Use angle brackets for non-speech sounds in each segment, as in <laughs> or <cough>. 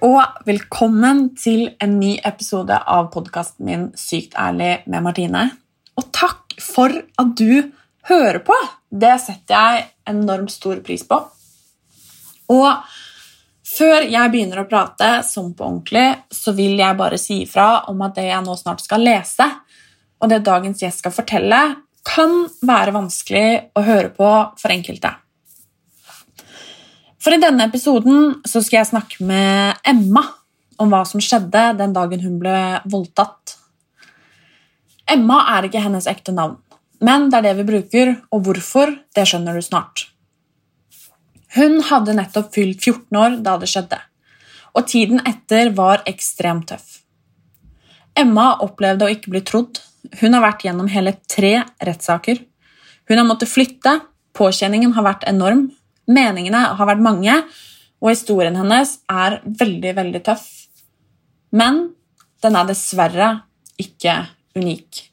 og velkommen til en ny episode av podkasten min Sykt ærlig med Martine. Og takk for at du hører på! Det setter jeg enormt stor pris på. Og før jeg begynner å prate som på ordentlig, så vil jeg bare si ifra om at det jeg nå snart skal lese, og det dagens gjest skal fortelle, kan være vanskelig å høre på for enkelte. For i denne episoden så skal jeg snakke med Emma om hva som skjedde den dagen hun ble voldtatt. Emma er ikke hennes ekte navn, men det er det vi bruker, og hvorfor, det skjønner du snart. Hun hadde nettopp fylt 14 år da det skjedde, og tiden etter var ekstremt tøff. Emma opplevde å ikke bli trodd. Hun har vært gjennom hele tre rettssaker. Hun har måttet flytte, påkjenningen har vært enorm, meningene har vært mange, og historien hennes er veldig, veldig tøff. Men den er dessverre ikke unik.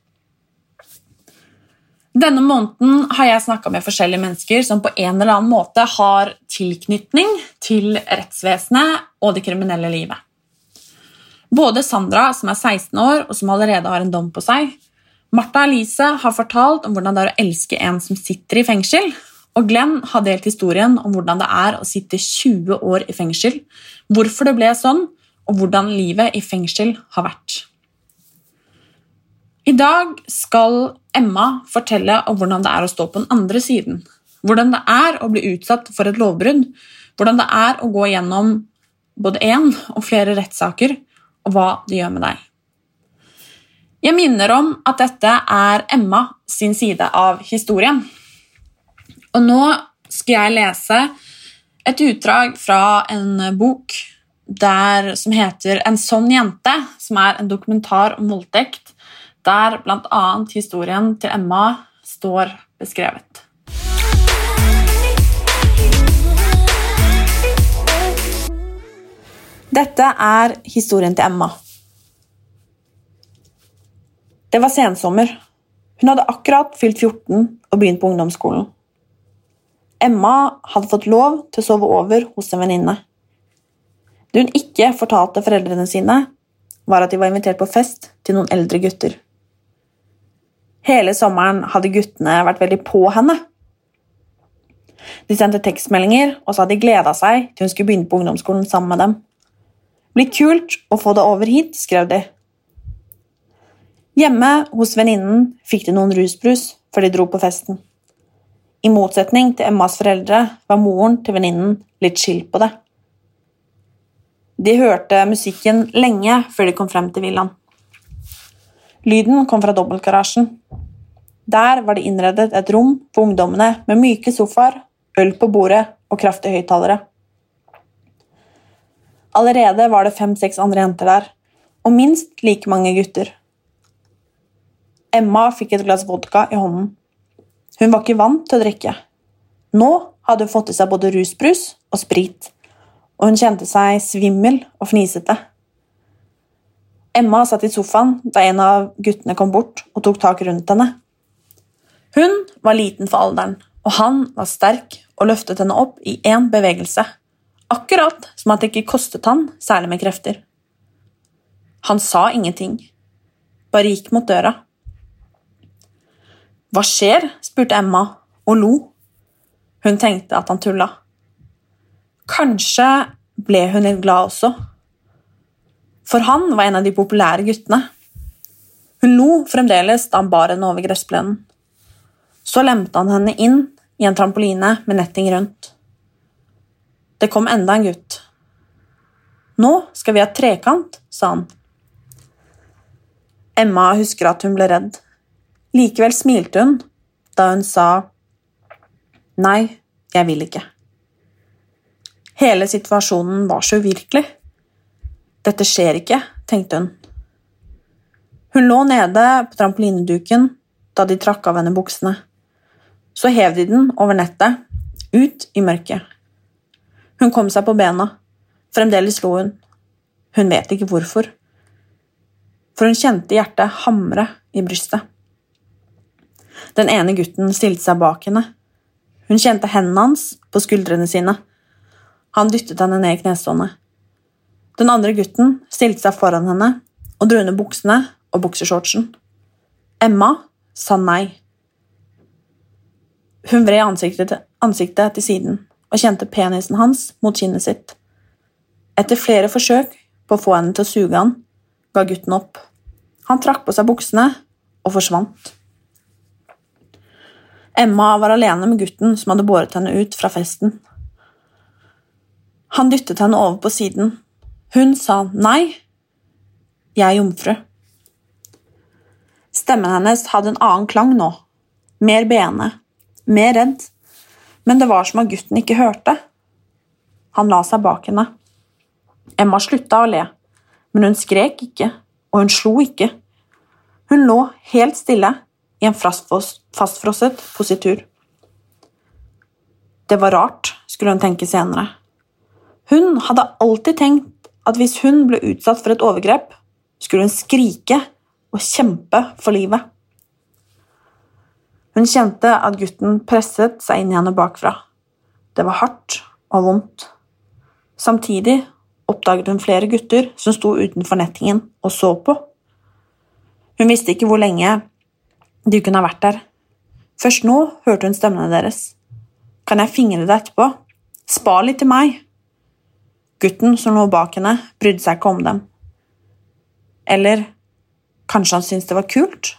Denne måneden har jeg snakka med forskjellige mennesker som på en eller annen måte har tilknytning til rettsvesenet og det kriminelle livet. Både Sandra, som er 16 år og som allerede har en dom på seg, Martha Elise har fortalt om hvordan det er å elske en som sitter i fengsel, og Glenn har delt historien om hvordan det er å sitte 20 år i fengsel, hvorfor det ble sånn, og hvordan livet i fengsel har vært. I dag skal Emma fortelle om hvordan det er å stå på den andre siden. Hvordan det er å bli utsatt for et lovbrudd. Hvordan det er å gå gjennom både én og flere rettssaker, og hva det gjør med deg. Jeg minner om at dette er Emma sin side av historien. Og nå skal jeg lese et utdrag fra en bok der, som heter En sånn jente, som er en dokumentar om voldtekt, der bl.a. historien til Emma står beskrevet. Dette er historien til Emma. Det var sensommer. Hun hadde akkurat fylt 14 og begynt på ungdomsskolen. Emma hadde fått lov til å sove over hos en venninne. Det hun ikke fortalte foreldrene sine, var at de var invitert på fest til noen eldre gutter. Hele sommeren hadde guttene vært veldig på henne. De sendte tekstmeldinger og sa de gleda seg til hun skulle begynne på ungdomsskolen sammen med dem. Blir kult å få det over hit, skrev de. Hjemme hos venninnen fikk de noen rusbrus før de dro på festen. I motsetning til Emmas foreldre var moren til venninnen litt chill på det. De hørte musikken lenge før de kom frem til villaen. Lyden kom fra dobbeltgarasjen. Der var det innredet et rom for ungdommene med myke sofaer, øl på bordet og kraftige høyttalere. Allerede var det fem-seks andre jenter der, og minst like mange gutter. Emma fikk et glass vodka i hånden. Hun var ikke vant til å drikke. Nå hadde hun fått i seg både rusbrus og sprit, og hun kjente seg svimmel og fnisete. Emma satt i sofaen da en av guttene kom bort og tok tak rundt henne. Hun var liten for alderen, og han var sterk og løftet henne opp i én bevegelse, akkurat som at det ikke kostet han særlig med krefter. Han sa ingenting, bare gikk mot døra. Hva skjer? spurte Emma og lo. Hun tenkte at han tulla. Kanskje ble hun litt glad også. For han var en av de populære guttene. Hun lo fremdeles da han bar henne over gressplenen. Så lemte han henne inn i en trampoline med netting rundt. Det kom enda en gutt. Nå skal vi ha trekant, sa han. Emma husker at hun ble redd. Likevel smilte hun da hun sa nei, jeg vil ikke. Hele situasjonen var så uvirkelig. Dette skjer ikke, tenkte hun. Hun lå nede på trampolineduken da de trakk av henne buksene. Så hev de den over nettet, ut i mørket. Hun kom seg på bena. Fremdeles lå hun. Hun vet ikke hvorfor. For hun kjente hjertet hamre i brystet. Den ene gutten stilte seg bak henne. Hun kjente hendene hans på skuldrene sine. Han dyttet henne ned i knestående. Den andre gutten stilte seg foran henne og dro under buksene og bukseshortsen. Emma sa nei. Hun vred ansiktet, ansiktet til siden og kjente penisen hans mot kinnet sitt. Etter flere forsøk på å få henne til å suge han, ga gutten opp. Han trakk på seg buksene og forsvant. Emma var alene med gutten som hadde båret henne ut fra festen. Han dyttet henne over på siden. Hun sa nei. Jeg er jomfru. Stemmen hennes hadde en annen klang nå. Mer bene. Mer redd. Men det var som at gutten ikke hørte. Han la seg bak henne. Emma slutta å le, men hun skrek ikke, og hun slo ikke. Hun lå helt stille i en fastfrosset positur. Det var rart, skulle hun tenke senere. Hun hadde alltid tenkt at hvis hun ble utsatt for et overgrep, skulle hun skrike og kjempe for livet. Hun kjente at gutten presset seg inn i henne bakfra. Det var hardt og vondt. Samtidig oppdaget hun flere gutter som sto utenfor nettingen og så på. Hun visste ikke hvor lenge de kunne ha vært der. Først nå hørte hun stemmene deres. Kan jeg fingre det etterpå? Spar litt til meg. Gutten som lå bak henne, brydde seg ikke om dem. Eller kanskje han syntes det var kult?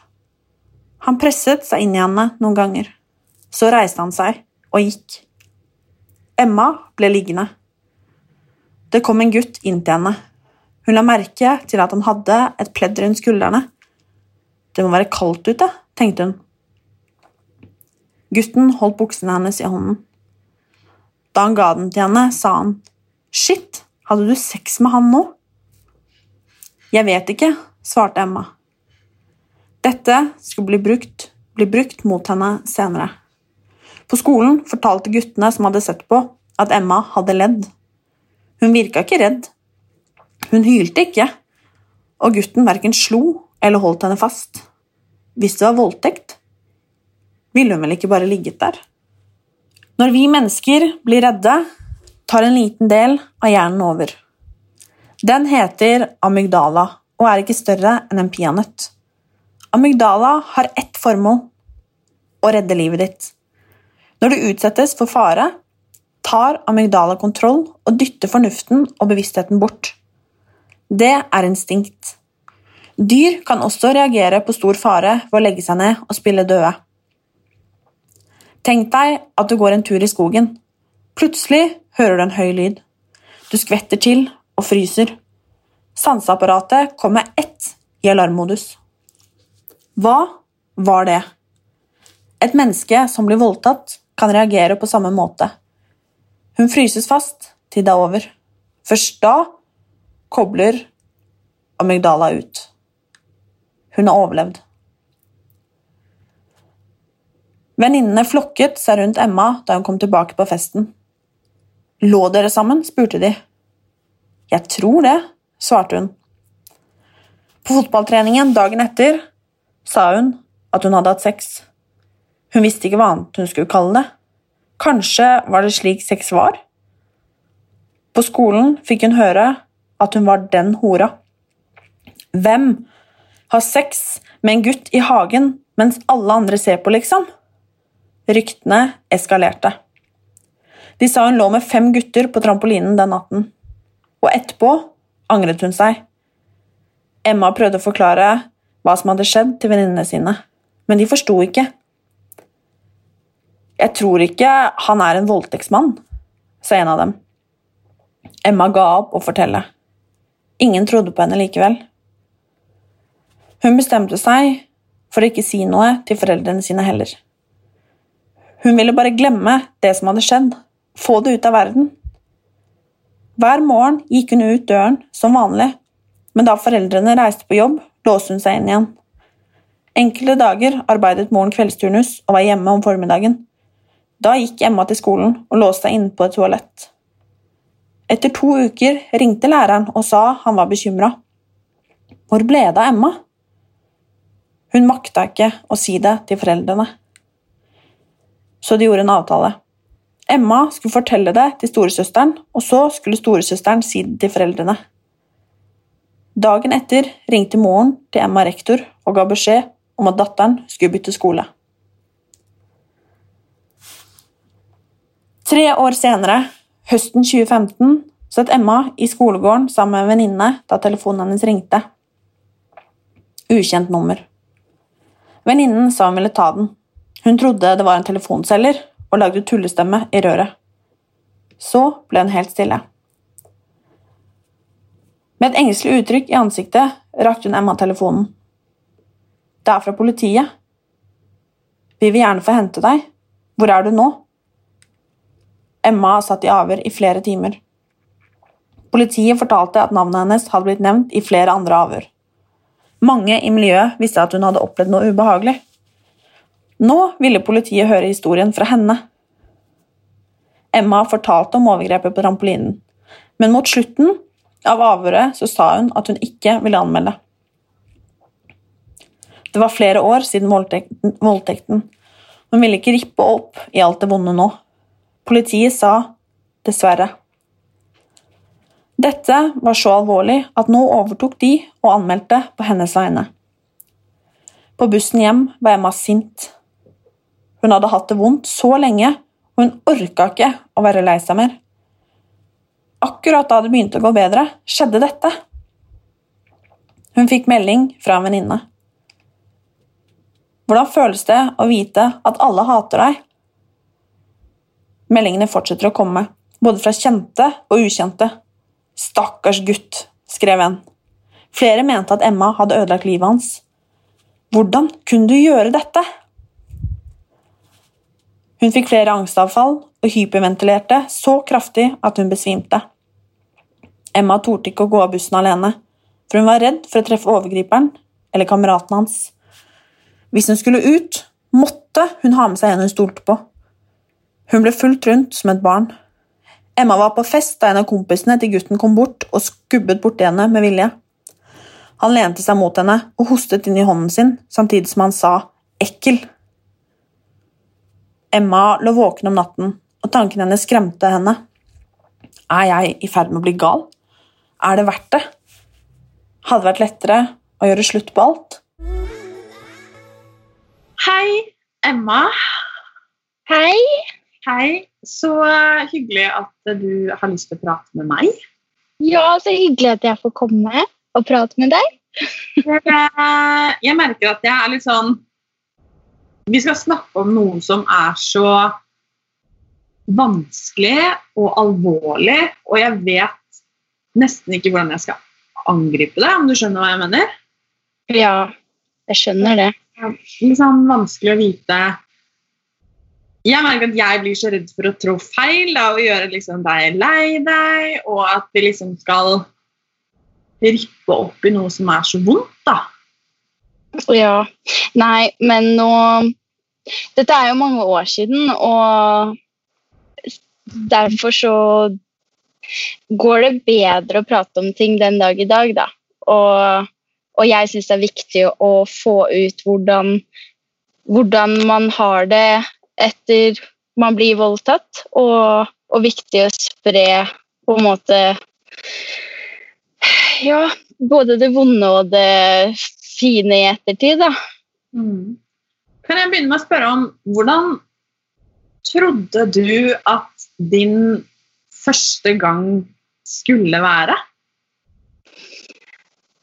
Han presset seg inn i henne noen ganger. Så reiste han seg og gikk. Emma ble liggende. Det kom en gutt inn til henne. Hun la merke til at han hadde et pledd rundt skuldrene. Det må være kaldt ute, tenkte hun. Gutten holdt buksene hennes i hånden. Da han ga den til henne, sa han, Shit, hadde du sex med han nå? Jeg vet ikke, svarte Emma. Dette skulle bli brukt, bli brukt mot henne senere. På skolen fortalte guttene som hadde sett på, at Emma hadde ledd. Hun virka ikke redd. Hun hylte ikke, og gutten verken slo eller holdt henne fast. Hvis det var voldtekt, ville hun vel ikke bare ligget der? Når vi mennesker blir redde, tar en liten del av hjernen over. Den heter amygdala og er ikke større enn en peanøtt. Amygdala har ett formål å redde livet ditt. Når du utsettes for fare, tar amygdala kontroll og dytter fornuften og bevisstheten bort. Det er instinkt. Dyr kan også reagere på stor fare ved å legge seg ned og spille døde. Tenk deg at du går en tur i skogen. Plutselig hører du en høy lyd. Du skvetter til og fryser. Sanseapparatet kommer ett i alarmmodus. Hva var det? Et menneske som blir voldtatt, kan reagere på samme måte. Hun fryses fast til det er over. Først da kobler amygdala ut. Hun har overlevd. Venninnene flokket seg rundt Emma da hun kom tilbake på festen. Lå dere sammen? spurte de. Jeg tror det, svarte hun. På fotballtreningen dagen etter sa hun at hun hadde hatt sex. Hun visste ikke hva annet hun skulle kalle det. Kanskje var det slik sex var? På skolen fikk hun høre at hun var den hora. Hvem Ha sex med en gutt i hagen mens alle andre ser på, liksom? Ryktene eskalerte. De sa hun lå med fem gutter på trampolinen den natten. Og etterpå angret hun seg. Emma prøvde å forklare hva som hadde skjedd til venninnene sine, men de forsto ikke. Jeg tror ikke han er en voldtektsmann, sa en av dem. Emma ga opp å fortelle. Ingen trodde på henne likevel. Hun bestemte seg for å ikke si noe til foreldrene sine heller. Hun ville bare glemme det som hadde skjedd, få det ut av verden. Hver morgen gikk hun ut døren som vanlig, men da foreldrene reiste på jobb, låste hun seg inn igjen. Enkelte dager arbeidet moren kveldsturnus og var hjemme om formiddagen. Da gikk Emma til skolen og låste seg inne på et toalett. Etter to uker ringte læreren og sa han var bekymra. Hvor ble det av Emma? Hun makta ikke å si det til foreldrene. Så de gjorde en avtale. Emma skulle fortelle det til storesøsteren, og så skulle storesøsteren si det til foreldrene. Dagen etter ringte moren til Emma rektor og ga beskjed om at datteren skulle bytte skole. Tre år senere, høsten 2015, satt Emma i skolegården sammen med en venninne da telefonen hennes ringte. Ukjent nummer. Venninnen sa hun ville ta den. Hun trodde det var en telefonselger, og lagde tullestemme i røret. Så ble hun helt stille. Med et engstelig uttrykk i ansiktet rakte hun Emma telefonen. Det er fra politiet. Vi vil gjerne få hente deg. Hvor er du nå? Emma satt i avhør i flere timer. Politiet fortalte at navnet hennes hadde blitt nevnt i flere andre avhør. Mange i miljøet visste at hun hadde opplevd noe ubehagelig. Nå ville politiet høre historien fra henne. Emma fortalte om overgrepet på trampolinen, men mot slutten av avhøret så sa hun at hun ikke ville anmelde. Det var flere år siden voldtekten. Hun ville ikke rippe opp i alt det vonde nå. Politiet sa dessverre. Dette var så alvorlig at nå overtok de og anmeldte på hennes vegne. På bussen hjem var Emma sint. Hun hadde hatt det vondt så lenge, og hun orka ikke å være lei seg mer. Akkurat da det begynte å gå bedre, skjedde dette. Hun fikk melding fra en venninne. Hvordan føles det å vite at alle hater deg? Meldingene fortsetter å komme, både fra kjente og ukjente. Stakkars gutt, skrev en. Flere mente at Emma hadde ødelagt livet hans. Hvordan kunne du gjøre dette? Hun fikk flere angstavfall og hyperventilerte så kraftig at hun besvimte. Emma torde ikke å gå av bussen alene, for hun var redd for å treffe overgriperen eller kameraten hans. Hvis hun skulle ut, måtte hun ha med seg en hun stolte på. Hun ble fulgt rundt som et barn. Emma var på fest da en av kompisene til gutten kom bort og skubbet borti henne med vilje. Han lente seg mot henne og hostet inn i hånden sin samtidig som han sa 'ekkel'. Emma lå våken om natten, og tankene hennes skremte henne. Er jeg i ferd med å bli gal? Er det verdt det? Hadde det vært lettere å gjøre slutt på alt? Hei, Emma. Hei. Hei, så hyggelig at du har lyst til å prate med meg. Ja, så hyggelig at jeg får komme og prate med deg. jeg merker at jeg er litt sånn Vi skal snakke om noe som er så vanskelig og alvorlig, og jeg vet nesten ikke hvordan jeg skal angripe det, om du skjønner hva jeg mener? Ja, jeg skjønner det. Litt sånn vanskelig å vite jeg merker at jeg blir så redd for å trå feil da, og gjøre liksom deg lei deg, og at vi liksom skal rippe opp i noe som er så vondt, da. Ja. Nei, men nå Dette er jo mange år siden, og derfor så går det bedre å prate om ting den dag i dag, da. Og, og jeg syns det er viktig å få ut hvordan, hvordan man har det etter man blir voldtatt, og, og viktig å spre på en måte Ja, både det vonde og det fine i ettertid, da. Mm. Kan jeg begynne med å spørre om hvordan trodde du at din første gang skulle være?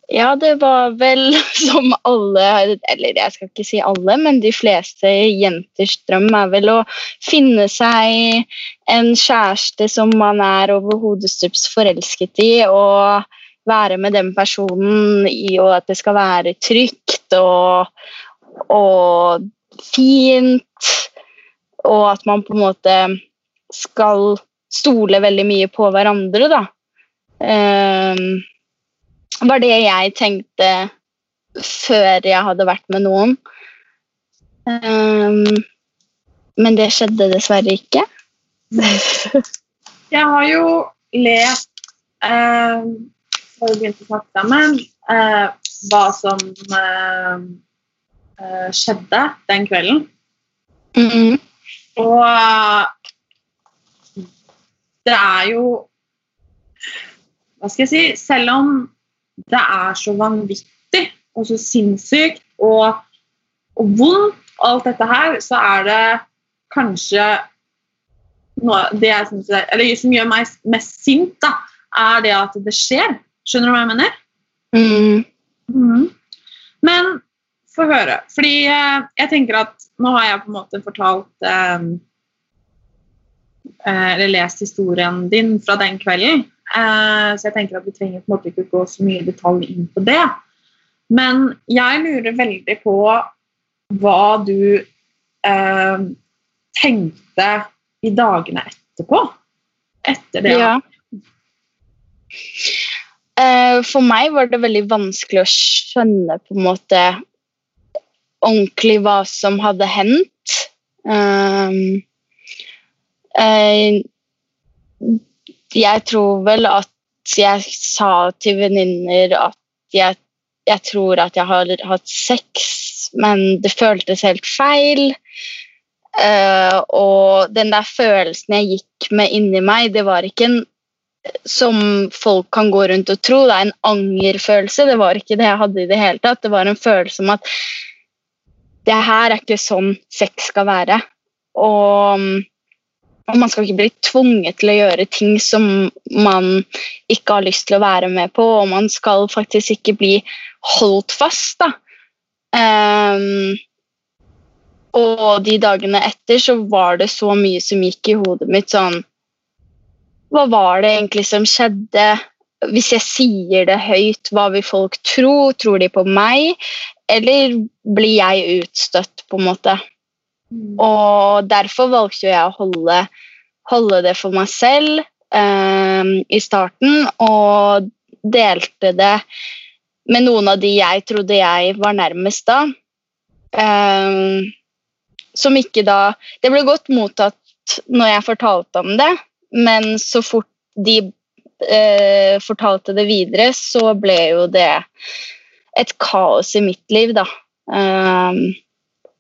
Ja, det var vel <laughs> som alle Eller jeg skal ikke si alle, men de fleste jenters drøm er vel å finne seg en kjæreste som man er over hodestups forelsket i, og være med den personen i, og at det skal være trygt og, og fint, og at man på en måte skal stole veldig mye på hverandre, da. Um, var det jeg tenkte før jeg hadde vært med noen. Um, men det skjedde dessverre ikke. <laughs> jeg har jo lest uh, før vi begynte å snakke sammen, uh, hva som uh, skjedde den kvelden. Mm -hmm. Og det er jo Hva skal jeg si Selv om det er så vanvittig og så sinnssykt og, og vondt, alt dette her, så er det kanskje noe det jeg synes er, eller som gjør meg mest sint, da, er det at det skjer. Skjønner du hva jeg mener? Mm. Mm. Men få høre. Fordi eh, jeg tenker at nå har jeg på en måte fortalt eh, eh Eller lest historien din fra den kvelden. Eh, så jeg tenker at vi trenger på en måte ikke gå så mye detalj inn på det. Men jeg lurer veldig på hva du eh, tenkte i dagene etterpå. Etter det. Ja. Eh, for meg var det veldig vanskelig å skjønne på en måte ordentlig hva som hadde hendt. Um, uh, jeg tror vel at jeg sa til venninner at jeg, jeg, tror at jeg har hatt sex, men det føltes helt feil. Uh, og den der følelsen jeg gikk med inni meg, det var ikke en som folk kan gå rundt og tro. Det er en angerfølelse. Det var ikke det jeg hadde i det hele tatt. Det var en følelse om at det her er ikke sånn sex skal være. Og og man skal ikke bli tvunget til å gjøre ting som man ikke har lyst til å være med på, og man skal faktisk ikke bli holdt fast. da. Um, og de dagene etter så var det så mye som gikk i hodet mitt sånn Hva var det egentlig som skjedde? Hvis jeg sier det høyt, hva vil folk tro? Tror de på meg? Eller blir jeg utstøtt, på en måte? Mm. Og derfor valgte jeg å holde, holde det for meg selv eh, i starten, og delte det med noen av de jeg trodde jeg var nærmest da. Eh, som ikke da Det ble godt mottatt når jeg fortalte om det, men så fort de eh, fortalte det videre, så ble jo det et kaos i mitt liv, da. Um,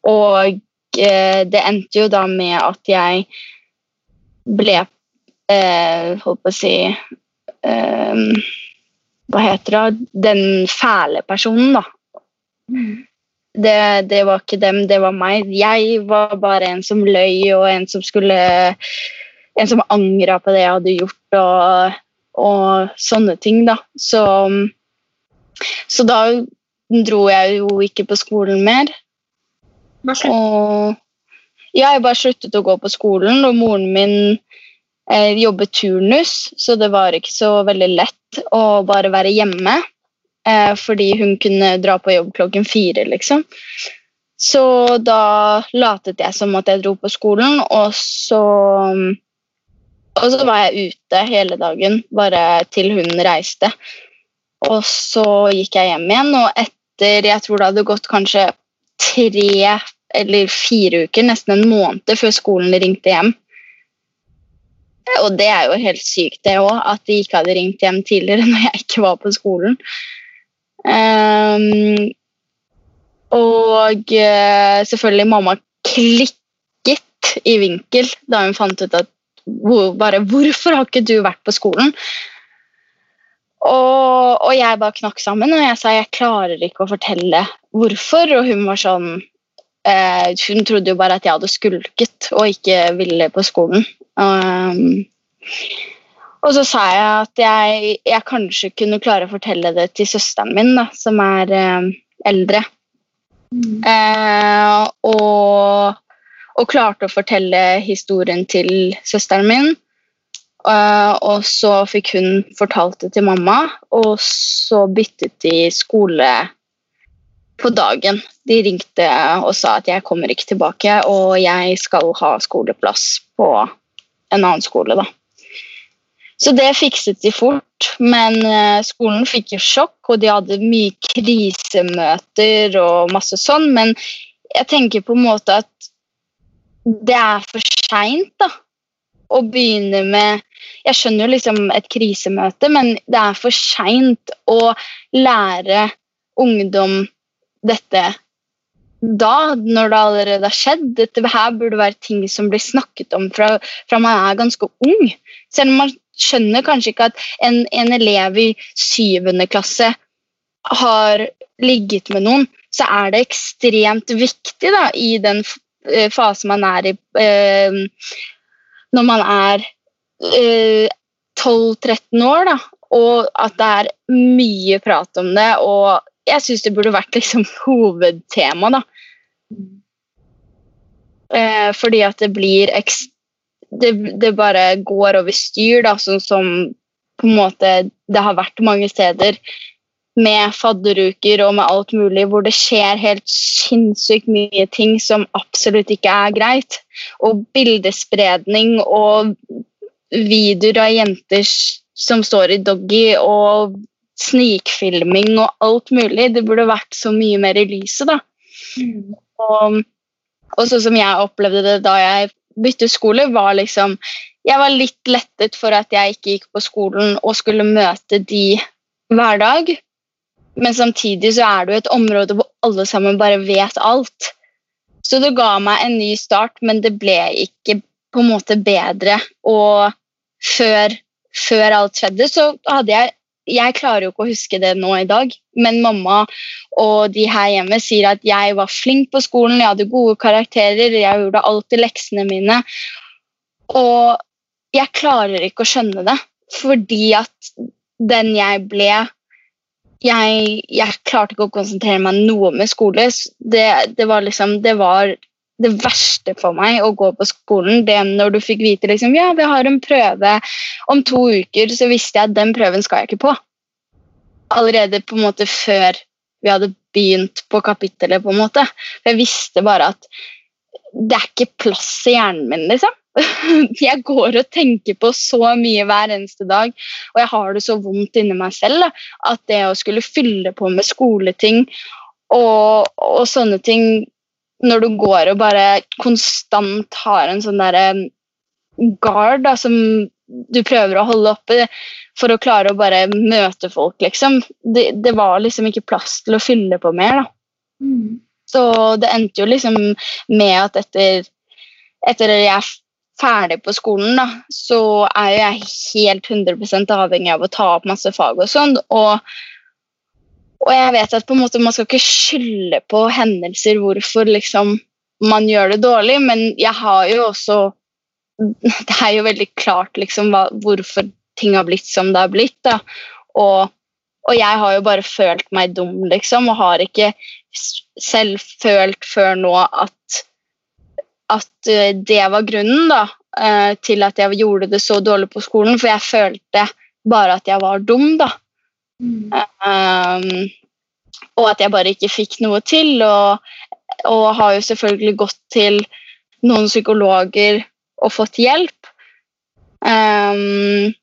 og det endte jo da med at jeg ble eh, Holdt på å si eh, Hva heter det Den fæle personen, da. Mm. Det, det, var ikke dem, det var meg. Jeg var bare en som løy, og en som skulle En som angra på det jeg hadde gjort, og, og sånne ting, da. Så, så da dro jeg jo ikke på skolen mer. Og ja, jeg bare sluttet å gå på skolen, og moren min eh, jobbet turnus, så det var ikke så veldig lett å bare være hjemme. Eh, fordi hun kunne dra på jobb klokken fire, liksom. Så da latet jeg som at jeg dro på skolen, og så Og så var jeg ute hele dagen, bare til hun reiste. Og så gikk jeg hjem igjen, og etter Jeg tror det hadde gått kanskje tre eller fire uker, nesten en måned før skolen ringte hjem. Og det er jo helt sykt, det òg, at de ikke hadde ringt hjem tidligere <laughs> når jeg ikke var på skolen. Um, og uh, selvfølgelig mamma klikket i vinkel da hun fant ut at bare, Hvorfor har ikke du vært på skolen? Og, og jeg bare knakk sammen, og jeg sa jeg klarer ikke å fortelle hvorfor. Og hun var sånn eh, Hun trodde jo bare at jeg hadde skulket og ikke ville på skolen. Um, og så sa jeg at jeg, jeg, kanskje kunne klare å fortelle det til søsteren min, da, som er eh, eldre. Mm. Eh, og, og, klarte å fortelle historien til søsteren min. Eh, og så fikk hun fortalt det til mamma, og så byttet de skole på dagen. De ringte og sa at jeg kommer ikke tilbake, og jeg skal ha skoleplass på en annen skole. da. Så det fikset de fort, men eh, skolen fikk jo sjokk, og de hadde mye krisemøter og masse sånn, men jeg tenker på en måte at det er for seint, da. Å begynne med Jeg skjønner jo liksom et krisemøte, men det er for seint å lære ungdom dette da, når det allerede har skjedd. Dette her burde være ting som blir snakket om fra, fra man er ganske ung. Selv om man skjønner kanskje ikke at en, en elev i syvende klasse har ligget med noen, så er det ekstremt viktig da, i den eh, fasen man er i eh, når man er eh, 12-13 år, da, og at det er mye prat om det. Og jeg syns det burde vært liksom hovedtema, da. Eh, fordi at det blir ekst... det, det, bare går over styr, da, sånn som på en måte det har vært mange steder med fadderuker og med alt mulig, hvor det skjer helt sinnssykt mye ting som absolutt ikke er greit. Og bildespredning og videoer av jenter som står i doggy, og snikfilming og alt mulig. Det burde vært så mye mer i lyset, da. Mm. Og, og sånn som jeg opplevde det da jeg bytte skole var liksom Jeg var litt lettet for at jeg ikke gikk på skolen og skulle møte de hver dag. Men samtidig så er det jo et område hvor alle sammen bare vet alt. Så det ga meg en ny start, men det ble ikke på en måte bedre. Og før, før alt skjedde, så hadde jeg jeg klarer jo ikke å huske det nå i dag, men mamma og de her hjemme sier at jeg var flink på skolen, jeg hadde gode karakterer, jeg gjorde alltid leksene mine. Og jeg klarer ikke å skjønne det, fordi at den jeg ble jeg, jeg klarte ikke å konsentrere meg noe med skole. Det, det var liksom Det var det verste for meg å gå på skolen. det Når du fikk vite liksom, ja, vi har en prøve om to uker, så visste jeg at den prøven skal jeg ikke på. Allerede på en måte før vi hadde begynt på kapittelet. på en måte. For jeg visste bare at det er ikke plass i hjernen min, liksom. <laughs> Jeg går og tenker på så mye hver eneste dag, og jeg har det så vondt inni meg selv da, at det å skulle fylle på med skoleting og, og sånne ting når du går og bare konstant har en sånn derre guard da, som du prøver å holde oppe for å klare å bare møte folk, liksom. Det, det var liksom ikke plass til å fylle på mer, da. Mm. Så det endte jo liksom med at etter, etter at jeg er ferdig på skolen, da, så er jeg helt 100 avhengig av å ta opp masse fag og sånn. Og og jeg vet at på en måte man skal ikke skylde på hendelser hvorfor liksom man gjør det dårlig, men jeg har jo også Det er jo veldig klart liksom hva, hvorfor ting har blitt som det har blitt. da, og, og, jeg har jo bare følt meg dum, liksom, og har ikke selv følt før nå at, at eh, det var grunnen da, eh, til at jeg gjorde det så dårlig på skolen, for jeg følte bare at jeg var dum, da. Mm. Um, og at jeg bare ikke fikk noe til. Og, og, har jo selvfølgelig gått til noen psykologer og fått hjelp. Um,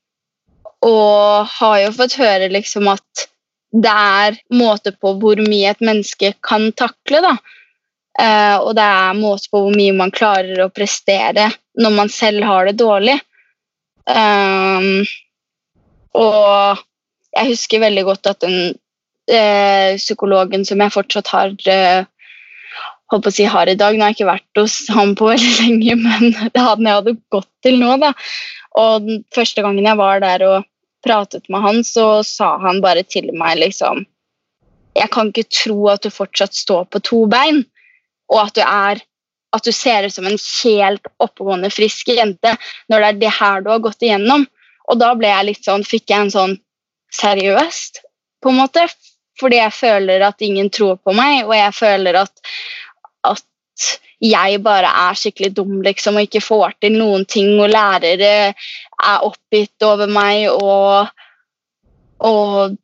og har jo fått høre liksom at det er måte på hvor mye et menneske kan takle. da. Uh, og det er måte på hvor mye man klarer å prestere når man selv har det dårlig. Um, og jeg husker veldig godt at den eh, psykologen som jeg fortsatt har eh, holdt på å si har i dag. Nå har jeg ikke vært hos ham på veldig lenge, <laughs> men det hadde jeg hadde gått til nå. da. Og den første gangen jeg var der og pratet med han, så sa han bare til meg liksom Jeg kan ikke tro at du fortsatt står på to bein, og at du er at du ser ut som en helt oppegående, frisk jente når det er det her du har gått igjennom. Og da ble jeg litt sånn, fikk jeg en sånn seriøst, på en måte. Fordi jeg føler at ingen tror på meg, og jeg føler at, at jeg bare er skikkelig dum liksom, og ikke får til noen ting, og lærere er oppgitt over meg, og, og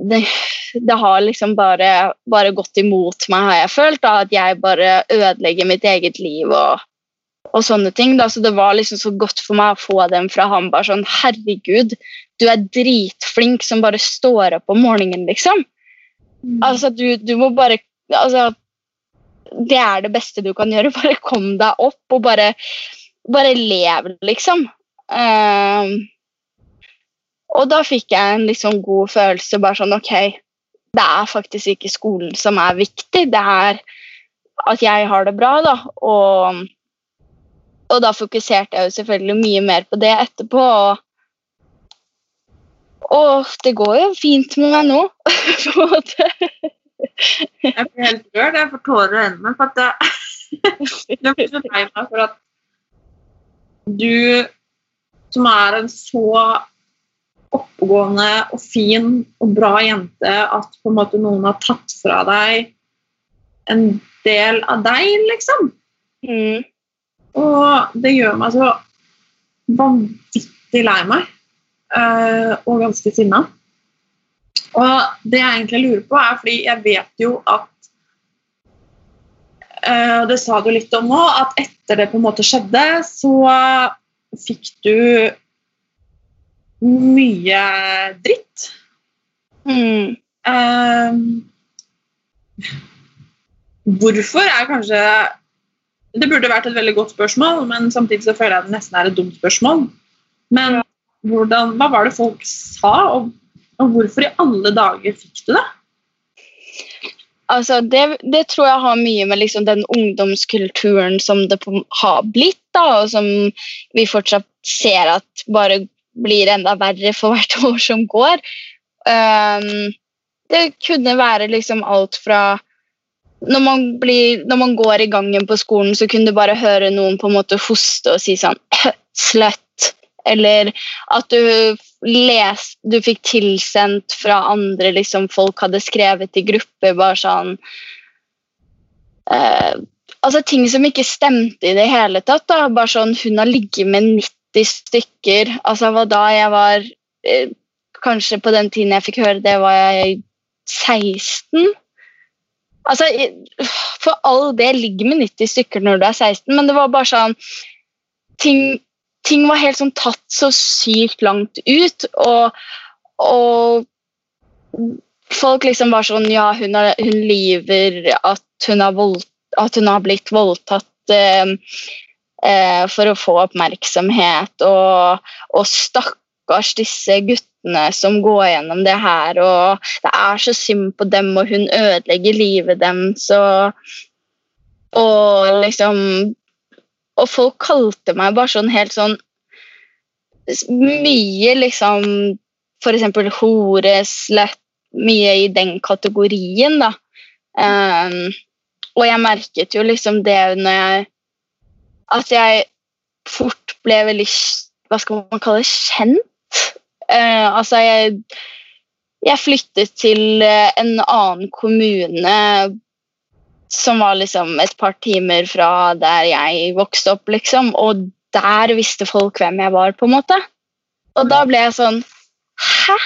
det, det, har liksom bare, bare, gått imot meg, har jeg følt. Da, at jeg bare ødelegger mitt eget liv og, og sånne ting. Da. Så det var liksom så godt for meg å få dem fra ham. Bare sånn Herregud, du er dritflink som bare står opp om morgenen, liksom. Mm. Altså, du, du, må bare Altså, det er det beste du kan gjøre. <laughs> Bare kom deg opp og bare, bare lev, liksom. Uh, og da fikk jeg en liksom god følelse. bare sånn, ok, Det er faktisk ikke skolen som er viktig, det er at jeg har det bra. da, Og, og da fokuserte jeg jo selvfølgelig mye mer på det etterpå. Og, og det går jo fint med meg nå, <laughs> på en måte. jeg blir helt rørt. Jeg får tårer i øynene. for at jeg, jeg blir lei meg for at du, som er en så oppegående og fin og bra jente at på en måte noen har tatt fra deg en del av deg, liksom. Mm. Og det gjør meg så vanvittig lei meg. Uh, og ganske sinna. Og det jeg egentlig lurer på, er fordi jeg vet jo at uh, Det sa du litt om nå, at etter det på en måte skjedde, så fikk du mye dritt. Mm. Um, hvorfor er kanskje Det burde vært et veldig godt spørsmål, men samtidig så føler jeg det nesten er et dumt spørsmål. Men hvordan, hva var det folk sa, og, og hvorfor i alle dager fikk du det? Altså, det, det, tror jeg har mye med liksom den ungdomskulturen som det har blitt, da, og som vi fortsatt ser at bare blir enda verre for hvert <laughs> år som går. Um, det kunne være liksom alt fra når man, blir, når man, går i gangen på skolen, så kunne du bare høre noen på en måte hoste og si sånn <clears throat> Slett. Eller at du les, du fikk tilsendt fra andre liksom folk hadde skrevet i grupper, bare sånn eh, Altså ting som ikke stemte i det hele tatt. da, Bare sånn Hun har ligget med 90 stykker. Altså hva da jeg var eh, Kanskje på den tiden jeg fikk høre det, var jeg 16. Altså, For all det ligger med 90 stykker når du er 16, men det var bare sånn Ting, ting var helt sånn tatt så sykt langt ut, og, og folk liksom var sånn Ja, hun, er, hun lyver at hun voldt, at hun har blitt voldtatt. Eh, eh, for å få oppmerksomhet. Og, og stakkars disse guttene som går gjennom det her. Og det er så synd på dem, og hun ødelegger livet deres. Og liksom Og folk kalte meg bare sånn helt sånn Mye liksom eksempel hore, slett, mye i den kategorien, da. Um, og jeg merket jo liksom det når jeg at jeg fort ble veldig Hva skal man kalle det? Kjent. Uh, altså, jeg, jeg flyttet til uh, en annen kommune som var liksom et par timer fra der jeg vokste opp, liksom. Og der visste folk hvem jeg var, på en måte. Og da ble jeg sånn Hæ?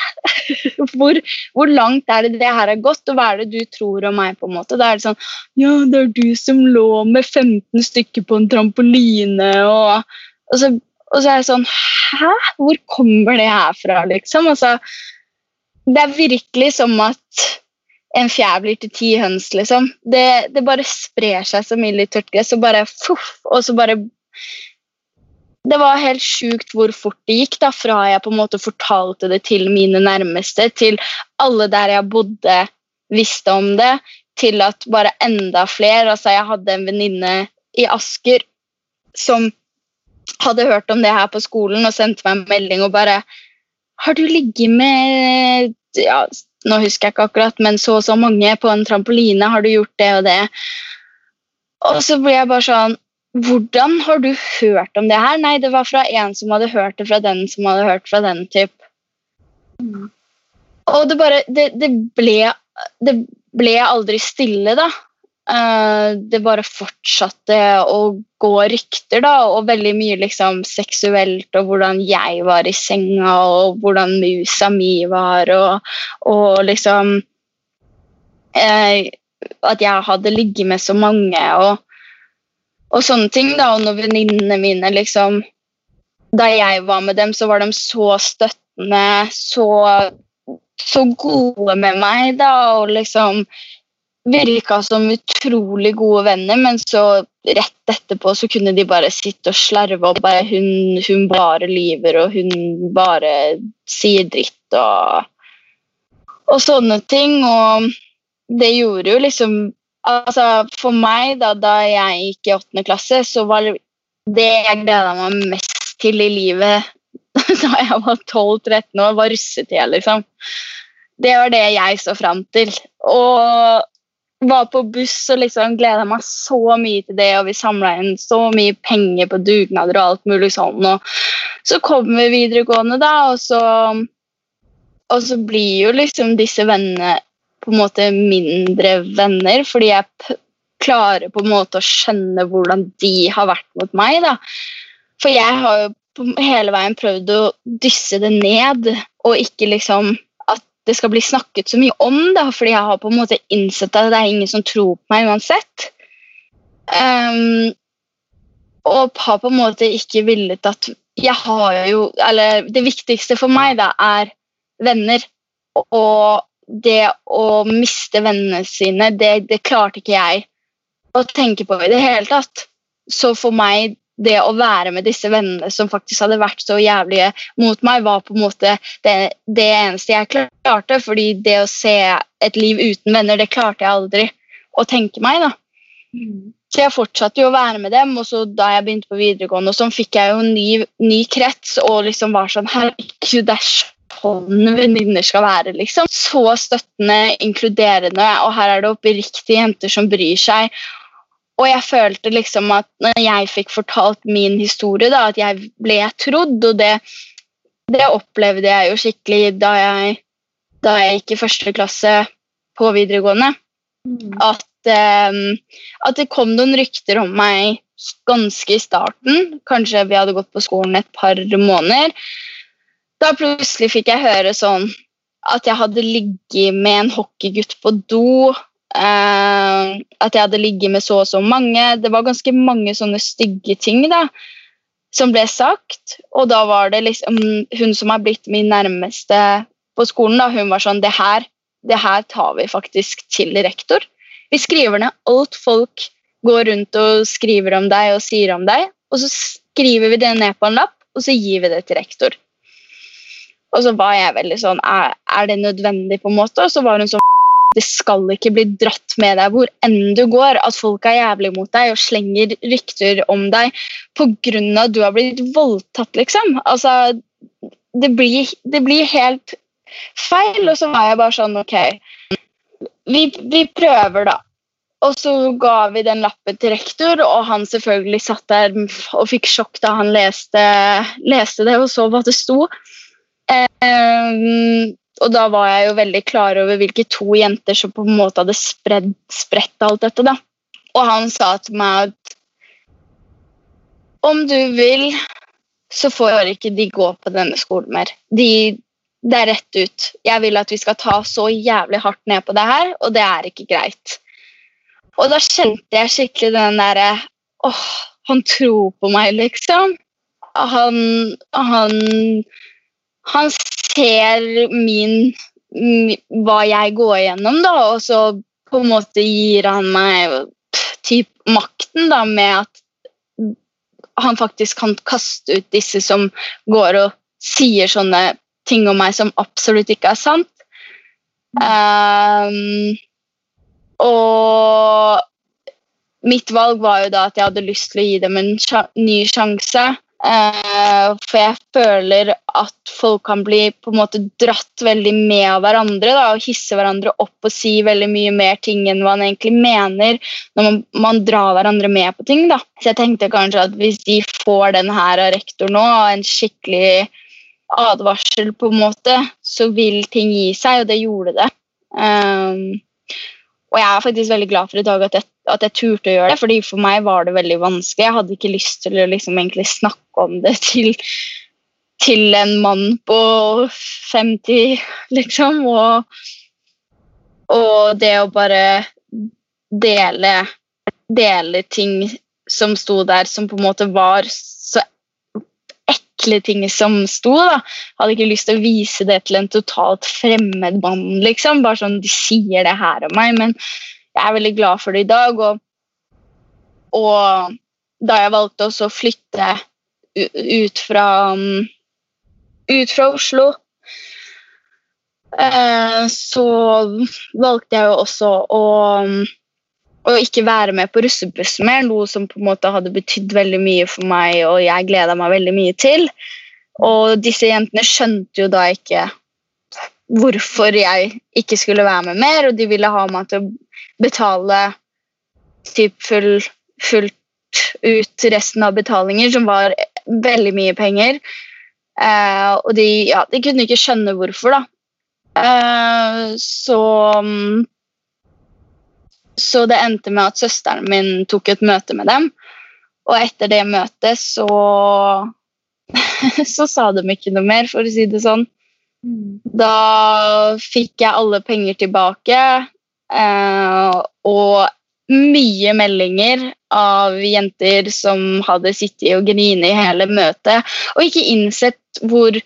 <laughs> Hvor, hvor, langt er det det her har gått, og hva er det du tror om meg? på en måte? Da er det sånn Ja, det er du som lå med 15 stykker på en trampoline, og, og, så, og så, er jeg sånn Hæ? Hvor kommer det her fra, liksom? Altså, det er virkelig som at en fjær blir til ti høns, liksom. Det, det bare sprer seg som ild i tørt gress, og bare fuff, og så bare det var helt sjukt hvor fort det gikk da, fra jeg på en måte fortalte det til mine nærmeste, til alle der jeg bodde, visste om det, til at bare enda flere altså Jeg hadde en venninne i Asker som hadde hørt om det her på skolen og sendte meg en melding og bare Har du ligget med ja, Nå husker jeg ikke akkurat, men så og så mange på en trampoline. Har du gjort det og det? Og så blir jeg bare sånn Hvordan har du hørt om det her? Nei, det var fra en som hadde hørt det fra den som hadde hørt fra den type. Og det bare det, det, ble, det ble aldri stille, da. Eh, det bare fortsatte å gå rykter, da, og veldig mye liksom seksuelt, og hvordan jeg var i senga, og hvordan musa mi var, og, og liksom eh, At jeg hadde ligget med så mange, og, og sånne ting, da. Og når venninnene mine liksom Da jeg var med dem, så var de så støttende, så, så gode med meg, da, og liksom virka som utrolig gode venner, men så rett etterpå så kunne de bare sitte og slarve og bare hun, hun bare lyver, og hun bare sier dritt og, og sånne ting. Og det gjorde jo liksom Altså, for meg, da, da jeg gikk i åttende klasse, så var det jeg gleda meg mest til i livet <laughs> da jeg var 12-13 år, var russetida, liksom. Det var det jeg så fram til. Og var på buss og liksom gleda meg så mye til det, og vi samla inn så mye penger på dugnader og alt mulig sånn. Og så kommer vi videregående, da, og så, og så blir jo liksom disse vennene på en måte mindre venner, fordi jeg klarer på en måte å skjønne hvordan de har vært mot meg. da. For jeg har jo hele veien prøvd å dysse det ned, og ikke liksom det skal bli snakket så mye om, da, fordi jeg har på en måte innsett at det er ingen som tror på meg uansett. Um, og har på en måte ikke villet at jeg har jo Eller det viktigste for meg da er venner. Og det å miste vennene sine, det, det klarte ikke jeg å tenke på i det hele tatt. Så for meg det å være med disse vennene som faktisk hadde vært så jævlige mot meg, var på en måte det, det, eneste jeg klarte. fordi det å se et liv uten venner, det klarte jeg aldri å tenke meg. da. Mm. Så jeg fortsatte jo å være med dem, og så da jeg begynte på videregående, og sånn fikk jeg jo en ny, ny krets og liksom var sånn Herregud, det er sånn venninner skal være, liksom. Så støttende, inkluderende, og her er det oppriktige jenter som bryr seg. Og jeg følte liksom at når jeg fikk fortalt min historie, da, at jeg ble trodd. Og det, det opplevde jeg jo skikkelig da jeg, da jeg gikk i første klasse på videregående. Mm. At, um, at, det kom noen rykter om meg ganske i starten. Kanskje vi hadde gått på skolen et par måneder. Da plutselig fikk jeg høre sånn at jeg hadde ligget med en hockeygutt på do Uh, at jeg hadde ligget med så og så mange. Det var ganske mange sånne stygge ting da, som ble sagt. Og da var det liksom hun som har blitt min nærmeste på skolen, da, hun var sånn det her, det her tar vi faktisk til rektor. Vi skriver ned alt folk går rundt og skriver om deg og sier om deg, og så skriver vi det ned på en lapp, og så gir vi det til rektor. Og så var jeg veldig sånn Er, er det nødvendig, på en måte? Og så var hun sånn det skal ikke bli dratt med deg hvor enn du går. At folk er jævlig mot deg og slenger rykter om deg pga. at du har blitt voldtatt, liksom. Altså, det blir, det blir, helt feil. Og så var jeg bare sånn Ok, vi, vi prøver, da. Og så ga vi den lappen til rektor, og han selvfølgelig satt der og fikk sjokk da han leste, leste det og så hva det sto. Um, og da var jeg jo veldig klar over hvilke to jenter som på en måte hadde spredd, spredt alt dette. da. Og han sa til meg at om du vil, så får ikke de gå på denne skolen mer. De, det er rett ut. Jeg vil at vi skal ta så jævlig hardt ned på det her, og det er ikke greit. Og da kjente jeg skikkelig den derre åh, han tror på meg, liksom. Han, han, han ser min hva jeg går igjennom, da, og så på en måte gir han meg typ makten da, med at han faktisk kan kaste ut disse som går og sier sånne ting om meg som absolutt ikke er sant. Um, og mitt valg var jo da at jeg hadde lyst til å gi dem en ny sjanse. Eh, for jeg føler at folk kan bli på en måte dratt veldig med av hverandre da, og hisse hverandre opp og si veldig mye mer ting enn man egentlig mener når man, man drar hverandre med på ting. da. Så jeg tenkte kanskje at hvis de får den her av rektor nå, en skikkelig advarsel, på en måte, så vil ting gi seg, og det gjorde det. Um, og jeg er faktisk veldig glad for i dag at jeg, at jeg turte å gjøre det, fordi for meg var det veldig vanskelig. Jeg hadde ikke lyst til å liksom egentlig snakke om det til, til en mann på 50, liksom. Og, og det å bare dele, dele ting som sto der, som på en måte var så ekle ting som sto. da. Hadde ikke lyst til å vise det til en totalt fremmed mann, liksom. Bare sånn de sier det her om meg, men jeg er veldig glad for det i dag. Og, og da jeg valgte også å flytte ut fra um, ut fra Oslo, eh, så valgte jeg jo også å å ikke være med på russebussen mer, noe som på en måte hadde betydd veldig mye for meg, og jeg gleda meg veldig mye til. Og disse jentene skjønte jo da ikke hvorfor jeg ikke skulle være med mer, og de ville ha meg til å betale typ full, fullt ut resten av betalinger, som var veldig mye penger. Eh, og de, ja, de kunne ikke skjønne hvorfor, da. Eh, så mm, så det endte med at søsteren min tok et møte med dem. Og etter det møtet så <laughs> Så sa de ikke noe mer, for å si det sånn. Da fikk jeg alle penger tilbake, eh, og mye meldinger av jenter som hadde sittet og grinet i hele møtet, og ikke innsett hvor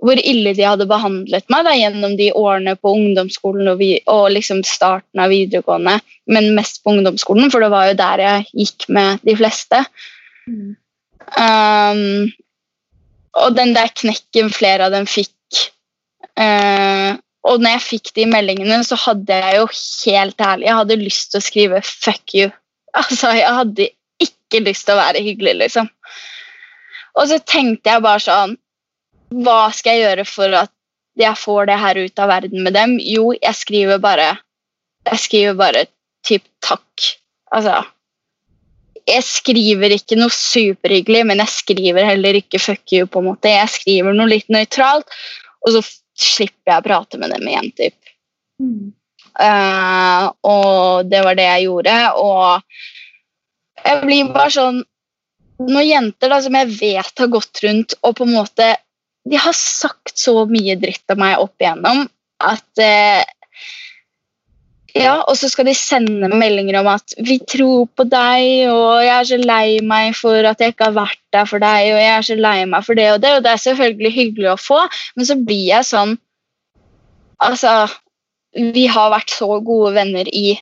hvor ille de hadde behandlet meg da, gjennom de årene på ungdomsskolen og, vi, og liksom starten av videregående, men mest på ungdomsskolen, for det var jo der jeg gikk med de fleste. Mm. Um, og den der knekken flere av dem fikk uh, Og når jeg fikk de meldingene, så hadde jeg jo helt ærlig Jeg hadde lyst til å skrive 'fuck you'. Altså, jeg hadde ikke lyst til å være hyggelig, liksom. Og så tenkte jeg bare sånn hva skal jeg gjøre for at jeg får det her ut av verden med dem? Jo, jeg skriver bare Jeg skriver bare typ takk. Altså Jeg skriver ikke noe superhyggelig, men jeg skriver heller ikke fuck you, på en måte. Jeg skriver noe litt nøytralt, og så slipper jeg å prate med dem igjen, typ. Mm. Uh, og det var det jeg gjorde, og jeg blir bare sånn Noen jenter da, som jeg vet har gått rundt og på en måte de har sagt så mye dritt om meg opp igjennom at eh, ja, og så skal de sende meldinger om at 'vi tror på deg', og 'jeg er så lei meg for at jeg ikke har vært der for deg', og 'jeg er så lei meg for det og det', og det er selvfølgelig hyggelig å få, men så blir jeg sånn Altså, vi har vært så gode venner i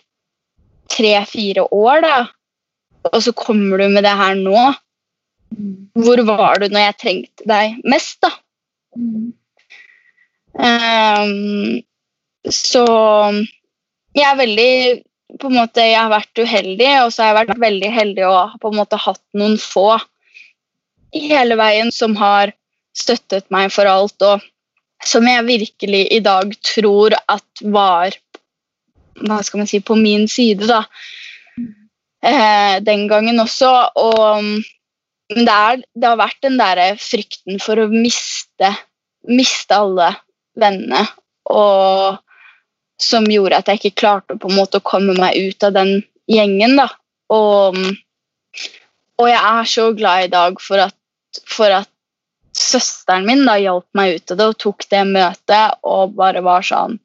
tre-fire år, da, og så kommer du med det her nå. Hvor var du når jeg trengte deg mest, da? Um, så jeg er veldig på en måte, Jeg har vært uheldig, og så har jeg vært veldig heldig og på en måte hatt noen få hele veien som har støttet meg for alt, og som jeg virkelig i dag tror at var hva skal man si, på min side, da. Eh, den gangen også. Og men det, er, det, har vært den der frykten for å miste, miste alle vennene. Og som gjorde at jeg ikke klarte på en måte å komme meg ut av den gjengen. da. Og, og jeg er så glad i dag for at, for at søsteren min da hjalp meg ut av det og tok det møtet og bare var sånn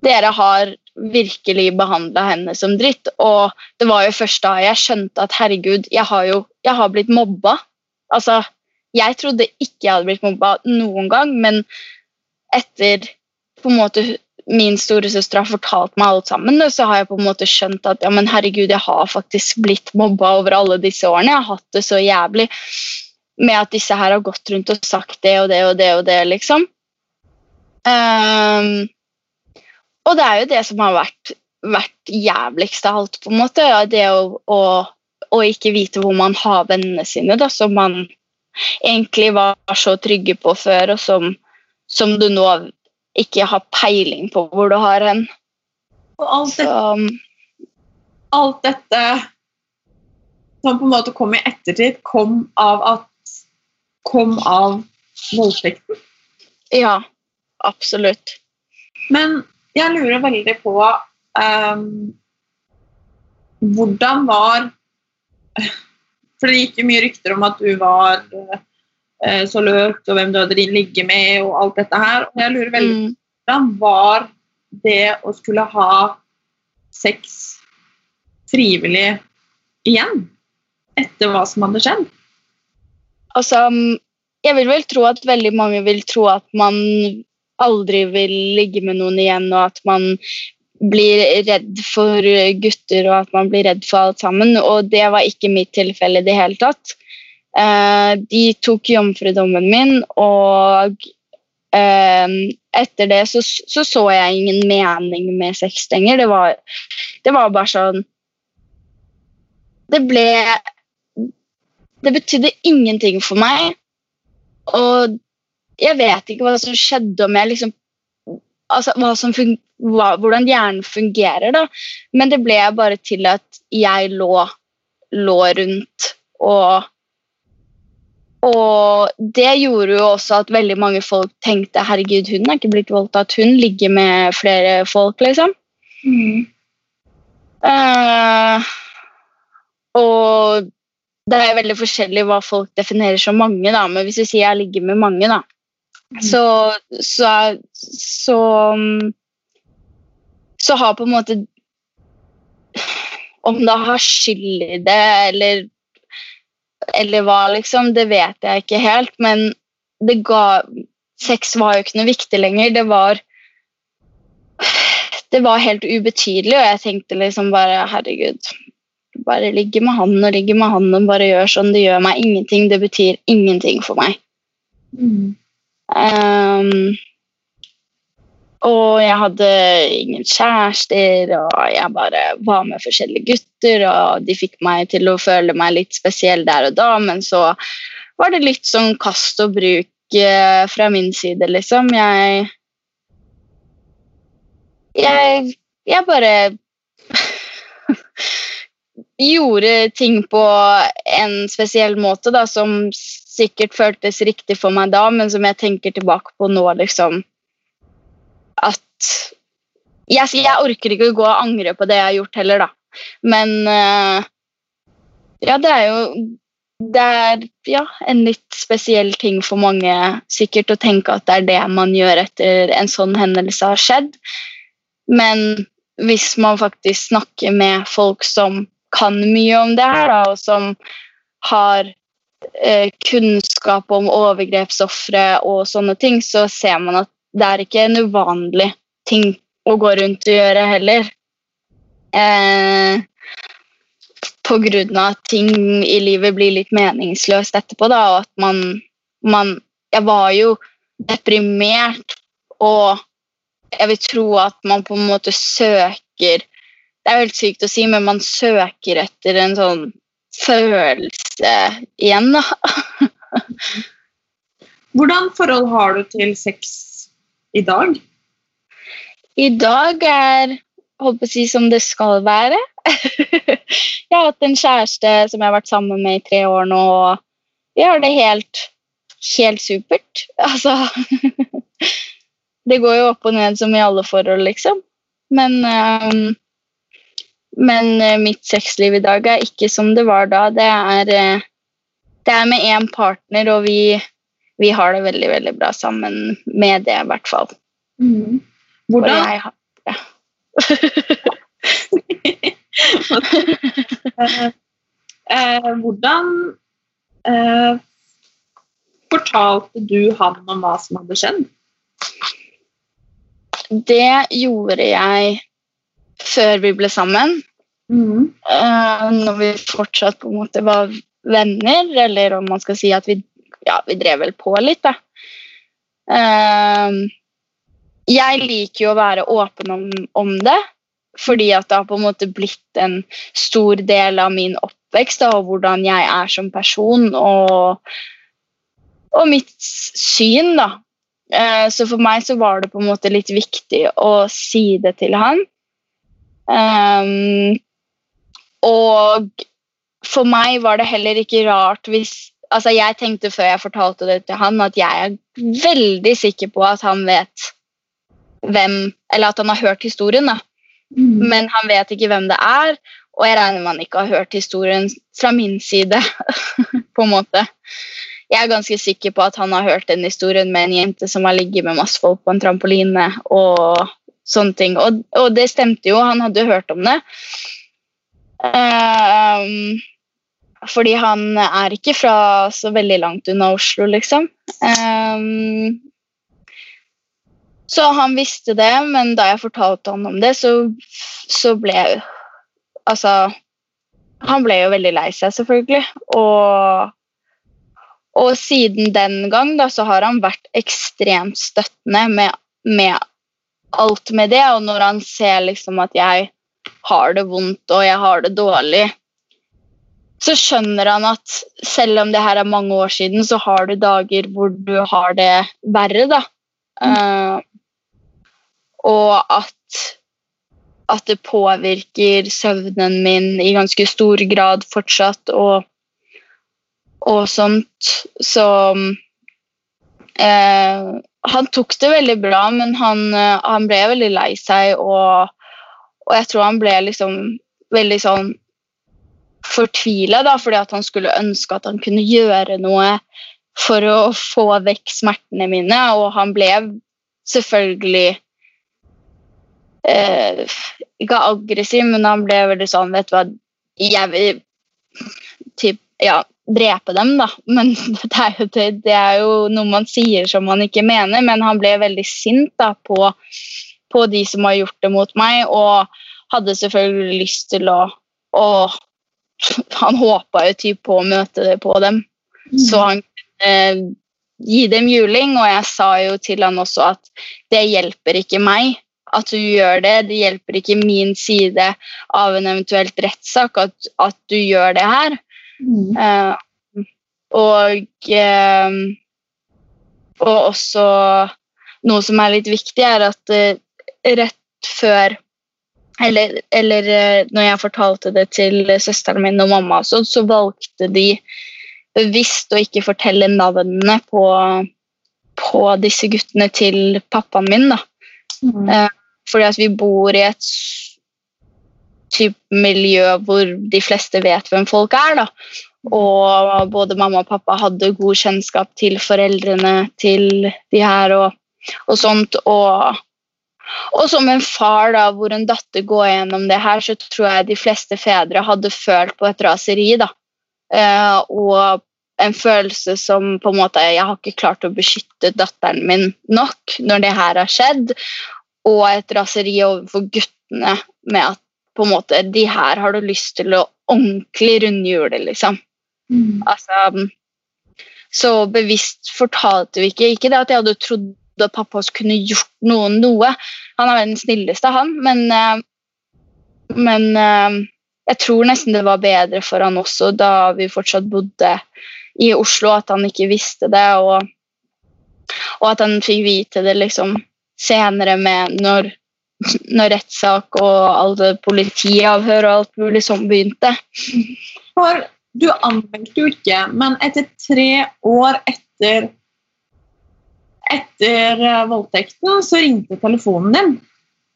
Dere har virkelig behandla henne som dritt. Og det var jo først da jeg skjønte at herregud, jeg har jo jeg har blitt mobba. Altså, jeg trodde ikke jeg hadde blitt mobba noen gang, men etter på en måte min storesøster har fortalt meg alt sammen, så har jeg på en måte skjønt at ja, men herregud, jeg har faktisk blitt mobba over alle disse årene. Jeg har hatt det så jævlig med at disse her har gått rundt og sagt det og det og det og det, liksom. Um, og det er jo det som har vært, vært jævligst av alt, på en måte. Ja, det å, å, å, ikke vite hvor man har vennene sine, da, som man egentlig var så trygge på før, og som, som du nå ikke har peiling på hvor du har hen. Og alt Så, alt dette som på en måte kom i ettertid, kom av at kom av voldtekten. ja, absolutt. Men jeg lurer veldig på um, hvordan var <laughs> For det gikk jo mye rykter om at du var uh, så løpt, og hvem du hadde ligget med, og alt dette her. Og jeg lurer veldig på Mm. hvordan var det å skulle ha sex frivillig igjen? Etter hva som hadde skjedd? Altså, jeg vil vel tro at veldig mange vil tro at man aldri vil ligge med noen igjen, og at man blir redd for gutter, og at man blir redd for alt sammen. Og det var ikke mitt tilfelle i det hele tatt. Eh, de tok jomfrudommen min, og eh, etter det så, så så jeg ingen mening med sex lenger. Det var, det var bare sånn Det ble Det betydde ingenting for meg. Og jeg vet ikke hva som skjedde om jeg liksom altså, hva som fun hva, Hvordan hjernen fungerer, da. Men det ble bare til at jeg lå, lå rundt og Og det gjorde jo også at veldig mange folk tenkte herregud, hun er ikke blitt voldtatt, hun ligger med flere folk, liksom. Eh, og det er veldig forskjellig hva folk definerer som mange, da, men hvis vi sier jeg ligger med mange, da, så, så, så, mm, så har på en måte Om det har skyld i det, eller, eller hva, liksom, det vet jeg ikke helt, men det ga Sex var jo ikke noe viktig lenger. Det var det var helt ubetydelig, og jeg tenkte liksom bare herregud, bare ligge med han og ligge med han og bare gjør sånn. Det gjør meg ingenting. Det betyr ingenting for meg. Um, og jeg hadde ingen kjærester, og jeg bare var med forskjellige gutter, og de fikk meg til å føle meg litt spesiell der og da, men så var det litt sånn kast og bruk eh, fra min side, liksom. Jeg jeg, jeg bare <laughs> gjorde ting på en spesiell måte da, som sikkert føltes riktig for meg da, men som jeg tenker tilbake på nå, liksom At Jeg, jeg orker ikke å gå og angre på det jeg har gjort heller, da. Men uh, ja, det er jo det er ja, en litt spesiell ting for mange sikkert å tenke at det er det man gjør etter en sånn hendelse har skjedd. Men hvis man faktisk snakker med folk som kan mye om det her, da, og som har eh, kunnskap om overgrepsofre og sånne ting, så ser man at det er ikke en uvanlig ting å gå rundt og gjøre heller. Eh, på grunn av at ting i livet blir litt meningsløst etterpå, da, og at man, man Jeg var jo deprimert, og jeg vil tro at man på en måte søker Det er jo helt sykt å si, men man søker etter en sånn følelse igjen, da. <laughs> Hvordan forhold har du til sex i dag? I dag er holdt på å si som det skal være. <laughs> jeg har hatt en kjæreste som jeg har vært sammen med i tre år nå, og vi har det helt, helt supert. <laughs> Altså Det går jo opp og ned som i alle forhold, liksom. Men, ehm, men eh, mitt sexliv i dag er ikke som det var da. Det er, eh, det er med én partner, og vi, vi har det veldig, veldig bra sammen med det, i hvert fall. Mm. Hvordan, jeg har det. <laughs> eh, hvordan eh, fortalte du han om hva som hadde skjedd? Det gjorde jeg før vi ble sammen. Eh, når vi fortsatt på en måte var venner, eller om man skal si at vi, ja, vi drev vel på litt, da. Eh, jeg liker jo å være åpen om, om det, fordi at det har på en måte blitt en stor del av min oppvekst da, og hvordan jeg er som person. Og, og mitt syn, da. Eh, så for meg så var det på en måte litt viktig å si det til han. Um, og for meg var det heller ikke rart hvis altså Jeg tenkte før jeg fortalte det til han, at jeg er veldig sikker på at han vet hvem Eller at han har hørt historien, da. Mm. Men han vet ikke hvem det er, og jeg regner med han ikke har hørt historien fra min side. <laughs> på en måte. Jeg er ganske sikker på at han har hørt den historien med en jente som har ligget med masse folk på en trampoline. og sånne ting. Og, og det stemte jo, han hadde jo hørt om det. Ehm, fordi han er ikke fra så veldig langt unna Oslo, liksom. Ehm, så han visste det, men da jeg fortalte han om det, så, så ble Altså Han ble jo veldig lei seg, selvfølgelig. Og, og siden den gang da, så har han vært ekstremt støttende med, med alt med det. Og når han ser liksom at jeg har det vondt og jeg har det dårlig, så skjønner han at selv om det her er mange år siden, så har du dager hvor du har det verre, da. Uh, og at, at det påvirker søvnen min i ganske stor grad fortsatt, og, og sånt. Så uh, han tok det veldig bra, men han, uh, han ble veldig lei seg, og, og jeg tror han ble liksom veldig sånn fortvila, fordi at han skulle ønske at han kunne gjøre noe for å få vekk smertene mine, og han ble selvfølgelig eh, Ikke aggressiv, men han ble veldig sånn Vet du hva, jeg typ, ja, drepe dem, da. Men <laughs> det er, jo, det, er, jo, noe man sier som man ikke mener, men han ble veldig sint da, på, på de som har gjort det mot meg, og hadde selvfølgelig lyst til å, å <laughs> han håpa jo typ på å møte det på dem, mm. så han kunne eh, gi dem juling. Og jeg sa jo til han også at det hjelper ikke meg at du gjør det. Det hjelper ikke min side av en eventuelt rettssak at, at, du gjør det her. Mm. Uh, og eh, og også noe som er litt viktig, er at uh, rett før eller, eller eh, når jeg fortalte det til søsteren min og mamma, så, så valgte de bevisst å ikke fortelle navnene på, på disse guttene til pappaen min. da. Mm. Eh, fordi at vi bor i et miljø hvor de fleste vet hvem folk er. da. Og både mamma og pappa hadde god kjennskap til foreldrene til de her og, og sånt. Og og som en far da, hvor en datter går gjennom det her, så tror jeg de fleste fedre hadde følt på et raseri. da. Eh, og en følelse som på en måte Jeg har ikke klart å beskytte datteren min nok når det her har skjedd. Og et raseri overfor guttene med at på en måte, de her har du lyst til å ordentlig rundhjule, liksom. Mm. Altså, så bevisst fortalte vi ikke Ikke det at jeg hadde trodd at pappa også kunne gjort noen noe. Han er den snilleste, han, men, eh, men eh, jeg tror nesten det var bedre for han også da vi fortsatt bodde i Oslo, at han ikke visste det, og, og at han fikk vite det liksom senere med når, når rettssak og alle politiavhør og alt mulig sånn begynte. For du anmeldte jo ikke, men etter tre år etter etter eh, voldtekten så ringte telefonen din.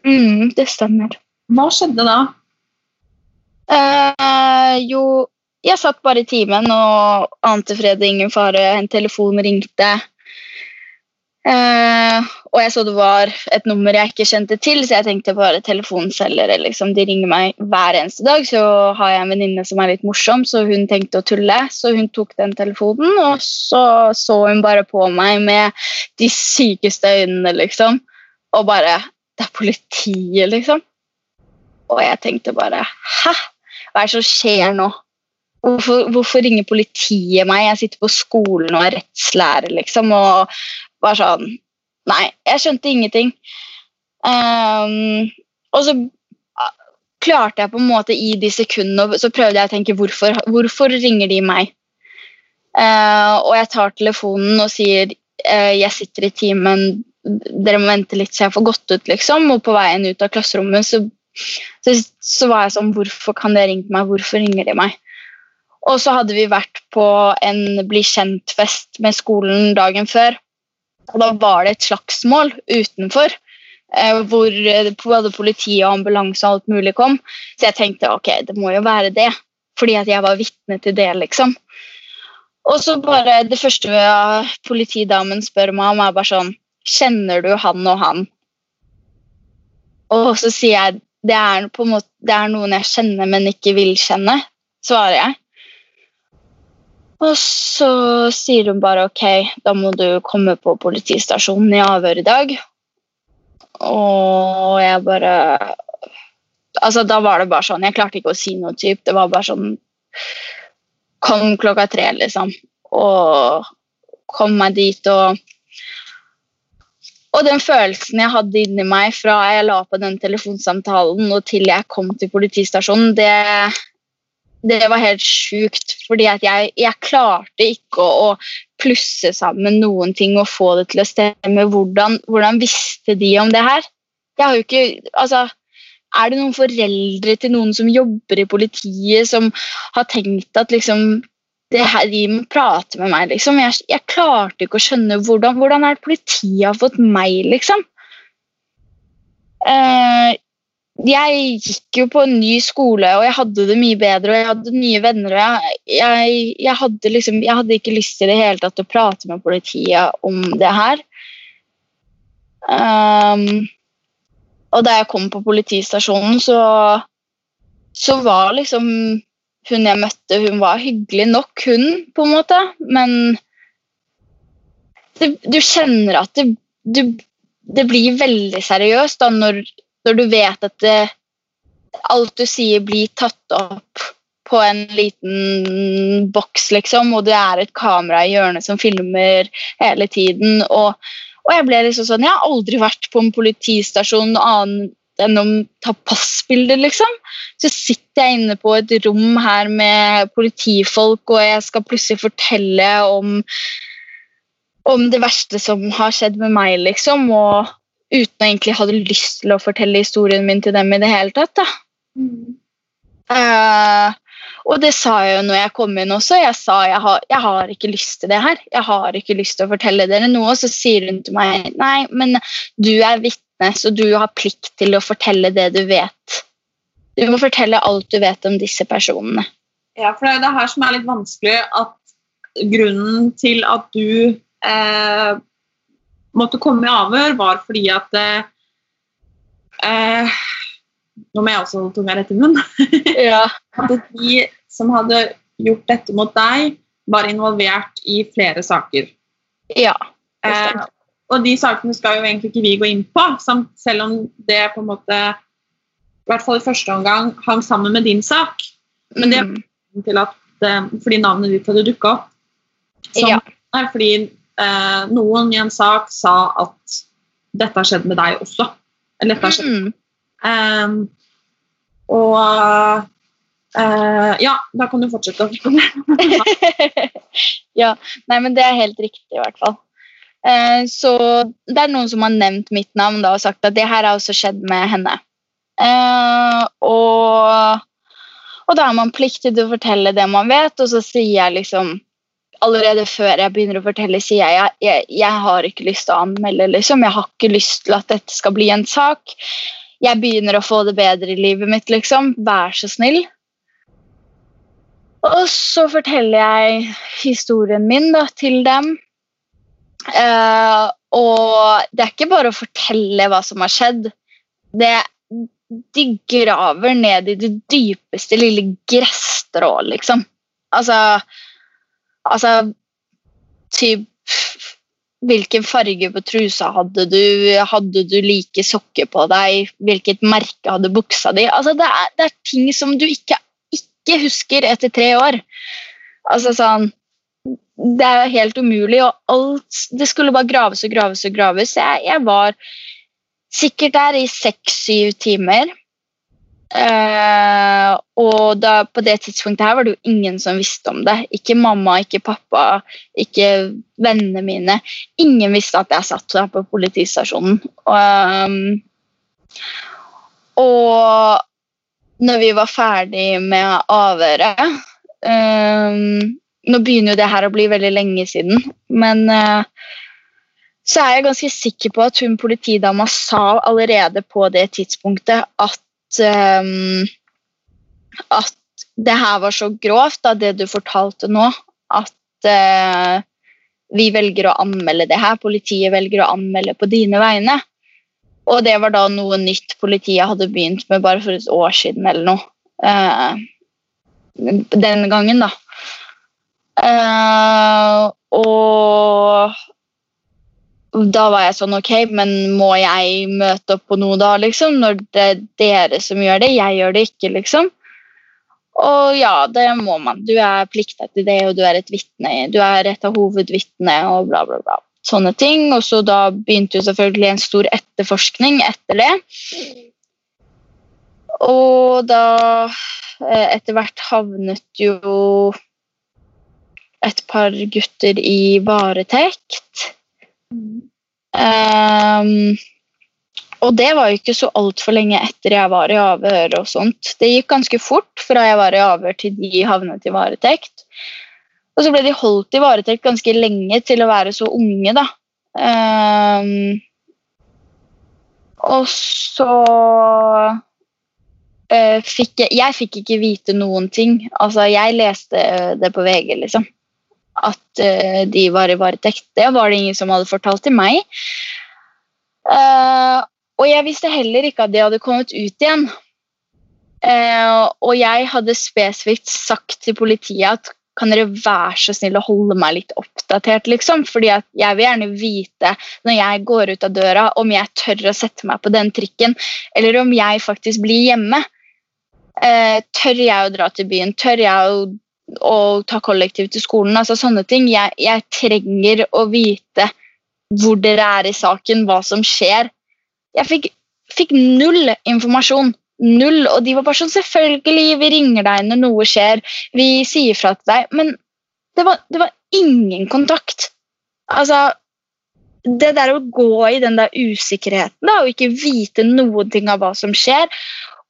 Mm, det stemmer. Hva skjedde da? Eh, jo, jeg satt bare i timen og ante fred og ingen fare. En telefon ringte. Uh, og jeg så det var et nummer jeg ikke kjente til, så jeg tenkte bare telefonselgere. Liksom. De ringer meg hver eneste dag. Så har jeg en venninne som er litt morsom, så hun tenkte å tulle. Så hun tok den telefonen, og så så hun bare på meg med de sykeste øynene, liksom. Og bare Det er politiet, liksom. Og jeg tenkte bare Hæ? Hva er det som skjer nå? Hvorfor, hvorfor, ringer politiet meg? Jeg sitter på skolen og er rettslærer, liksom. Og var sånn Nei, jeg skjønte ingenting. Um, og så klarte jeg på en måte i de sekundene så prøvde jeg å tenke hvorfor, hvorfor ringer de meg? Uh, og jeg tar telefonen og sier uh, jeg sitter i timen, dere må vente litt så jeg får gått ut, liksom. Og på veien ut av klasserommet så, så, så var jeg sånn Hvorfor kan dere ringe meg? Hvorfor ringer de meg? Og så hadde vi vært på en bli kjent-fest med skolen dagen før. Og da var det et slagsmål utenfor. eh, Hvor eh, både politi og ambulanse og alt mulig kom. Så jeg tenkte ok, det må jo være det. Fordi at jeg var vitne til det, liksom. Og så bare Det første politidamen spør meg om, er bare sånn Kjenner du han og han? Og så sier jeg det er, på en måte, det er noen jeg kjenner, men ikke vil kjenne, svarer jeg. Og så sier hun bare ok, da må du komme på politistasjonen i avhør i dag. Og jeg bare Altså, da var det bare sånn Jeg klarte ikke å si noe typ. Det var bare sånn Kom klokka tre, liksom. Og kom meg dit og og den følelsen jeg hadde inni meg fra jeg la på den telefonsamtalen og til jeg kom til politistasjonen, det, det var helt sjukt. Fordi at jeg, jeg klarte ikke å, å plusse sammen noen ting og få det til å stemme. Hvordan, hvordan visste de om det her? Jeg har jo ikke, altså, er det noen foreldre til noen som jobber i politiet, som har tenkt at liksom det her, De må prate med meg, liksom. Jeg, jeg klarte ikke å skjønne hvordan, hvordan er det politiet har fått meg, liksom. Eh, jeg gikk jo på en ny skole, og jeg hadde det mye bedre, og jeg hadde nye venner. og Jeg, jeg, jeg, hadde, liksom, jeg hadde ikke lyst til det hele tatt å prate med politiet om det her. Um, og da jeg kom på politistasjonen, så, så var liksom hun jeg møtte, hun var hyggelig nok, hun, på en måte. Men det, du kjenner at det, du, det blir veldig seriøst da, når, når du vet at det, alt du sier, blir tatt opp på en liten boks, liksom, og det er et kamera i hjørnet som filmer hele tiden. Og, og jeg ble liksom sånn Jeg har aldri vært på en politistasjon annet enn å ta passbilder, liksom. Så sitter jeg inne på et rom her med politifolk, og jeg skal plutselig fortelle om, om det verste som har skjedd med meg, liksom. Og uten å egentlig hadde lyst til å fortelle historien min til dem i det hele tatt. da. Mm. Uh, og det sa jeg jo når jeg kom inn også. Jeg sa jeg har, jeg har ikke lyst til det her. Jeg har ikke lyst til å fortelle dere noe. Og så sier hun til meg nei, men du er vitne, så du har plikt til å fortelle det du vet. Du må fortelle alt du vet om disse personene. Ja, for det er det her som er litt vanskelig, at grunnen til at du eh, måtte komme i avhør, var fordi at eh, Nå må jeg også holde tunga rett i munnen. <laughs> Ja. at de som hadde gjort dette mot deg, var involvert i flere saker. Ja. Eh, og de sakene skal jo egentlig ikke vi gå inn på, selv om det på en måte i hvert fall i første omgang hang sammen med din sak. Men det er Mm. til at, eh, fordi navnet ditt hadde dukka opp. Som Ja. er fordi eh, noen i en sak sa at dette har skjedd med deg også. Eller dette har skjedd. Mm. Um, og Uh, Ja, da kan du fortsette. <laughs> ja, nei, men det er helt riktig, i hvert fall. Uh, så det er noen som har nevnt mitt navn da, og sagt at det her har også skjedd med henne. Uh, og, og da er man pliktig til å fortelle det man vet, og så sier jeg liksom Allerede før jeg begynner å fortelle, sier jeg at jeg, jeg har ikke lyst til å anmelde. liksom. Jeg har ikke lyst til at dette skal bli en sak. Jeg begynner å få det bedre i livet mitt, liksom. Vær så snill. Og så forteller jeg historien min da, til dem. Uh, og det er ikke bare å fortelle hva som har skjedd. Det, de graver ned i det dypeste lille gresstrå, liksom. Altså Altså typ Hvilken farge på trusa hadde du? Hadde du like sokker på deg? Hvilket merke hadde buksa di? Altså, det, er, det er ting som du ikke, ikke husker etter tre år. Altså sånn Det er helt umulig, og alt Det skulle bare graves og graves og graves. Jeg, jeg var sikkert der i seks-syv timer. Eh, og da, på det tidspunktet her var det jo ingen som visste om det. Ikke mamma, ikke pappa, ikke vennene mine. Ingen visste at jeg satt der på politistasjonen. Og, um, og når vi var ferdig med avhøret um, Nå begynner jo det her å bli veldig lenge siden, men uh, så er jeg ganske sikker på at hun politidama sa allerede på det tidspunktet at um, at det her var så grovt, da, det du fortalte nå, at uh, vi velger å anmelde det her. Politiet velger å anmelde på dine vegne. Og det var da noe nytt politiet hadde begynt med bare for et år siden eller noe. Uh, den gangen, da. Uh, og da var jeg sånn Ok, men må jeg møte opp på noe da, liksom? Når det er dere som gjør det, jeg gjør det ikke, liksom. Og ja, det må man. Du er plikta til det, og du er et vitne. Du er et av hovedvitnene, og bla, bla, bla. Sånne ting. Og så da begynte jo selvfølgelig en stor etterforskning etter det. Og da eh, etter hvert havnet jo et par gutter i varetekt. Um, og det var jo ikke så altfor lenge etter jeg var i avhør. og sånt. Det gikk ganske fort fra jeg var i avhør til de havnet i varetekt. Og så ble de holdt i varetekt ganske lenge til å være så unge, da. Um, og så uh, fikk jeg Jeg fikk ikke vite noen ting. Altså, jeg leste det på VG, liksom at uh, de var i varetekt. Det var det ingen som hadde fortalt til meg. Uh, og jeg visste heller ikke at de hadde kommet ut igjen. Uh, og jeg hadde spesifikt sagt til politiet at kan dere være så snill å holde meg litt oppdatert, liksom? Fordi jeg vil gjerne vite når jeg går ut av døra, om jeg tør å sette meg på den trikken, eller om jeg faktisk blir hjemme. Uh, tør jeg å dra til byen? Tør jeg å å ta kollektiv til skolen. altså sånne ting. Jeg, jeg, trenger å vite hvor dere er i saken, hva som skjer. Jeg fikk, fikk, null informasjon. Null. Og de var bare sånn Selvfølgelig, vi ringer deg når noe skjer. Vi sier fra til deg. Men det var, det var ingen kontakt. Altså Det der å gå i den der usikkerheten da, og ikke vite noen ting av hva som skjer,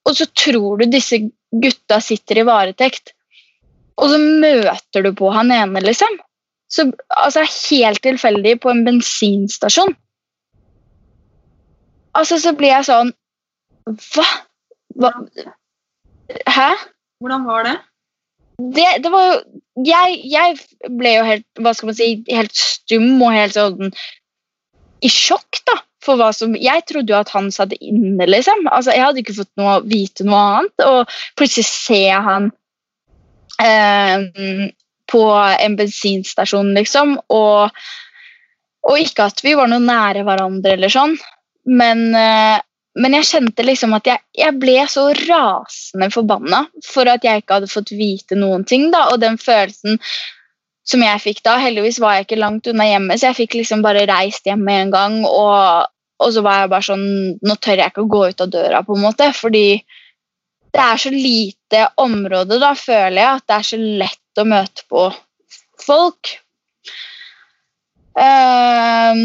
og så tror du disse gutta sitter i varetekt og så møter du på han ene, liksom. Så, altså Helt tilfeldig på en bensinstasjon. Altså, så blir jeg sånn Hva? Hva? Hæ? Hvordan var det? Det, det var jo jeg, jeg, ble jo helt hva skal man si, helt stum og helt sånn i sjokk, da. For hva som, jeg trodde jo at han satt inne, liksom. Altså, Jeg hadde ikke fått noe, vite noe annet. Og plutselig ser jeg han eh, på en bensinstasjon, liksom. Og, og, ikke at vi var noe nære hverandre eller sånn, men, eh, men jeg kjente liksom at jeg, jeg, ble så rasende forbanna for at jeg ikke hadde fått vite noen ting. da, Og den følelsen som jeg fikk da Heldigvis var jeg ikke langt unna hjemme, så jeg fikk liksom bare reist hjem med en gang. Og, og så var jeg bare sånn Nå tør jeg ikke å gå ut av døra, på en måte, fordi det er så lite område, da føler jeg at det er så lett å møte på folk. Uh,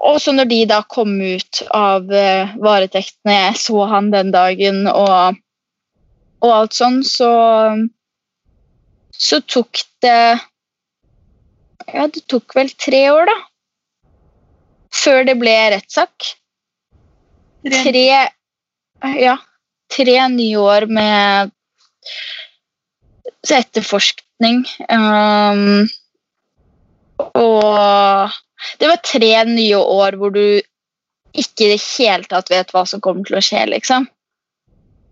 og så når de da kom ut av uh, varetektene, jeg så han den dagen og, og alt sånn, så så tok det Ja, det tok vel tre år, da. Før det ble rettssak. Tre Ja tre nye år med etterforskning. Um, og det var tre nye år hvor du ikke i det hele tatt vet hva som kommer til å skje, liksom.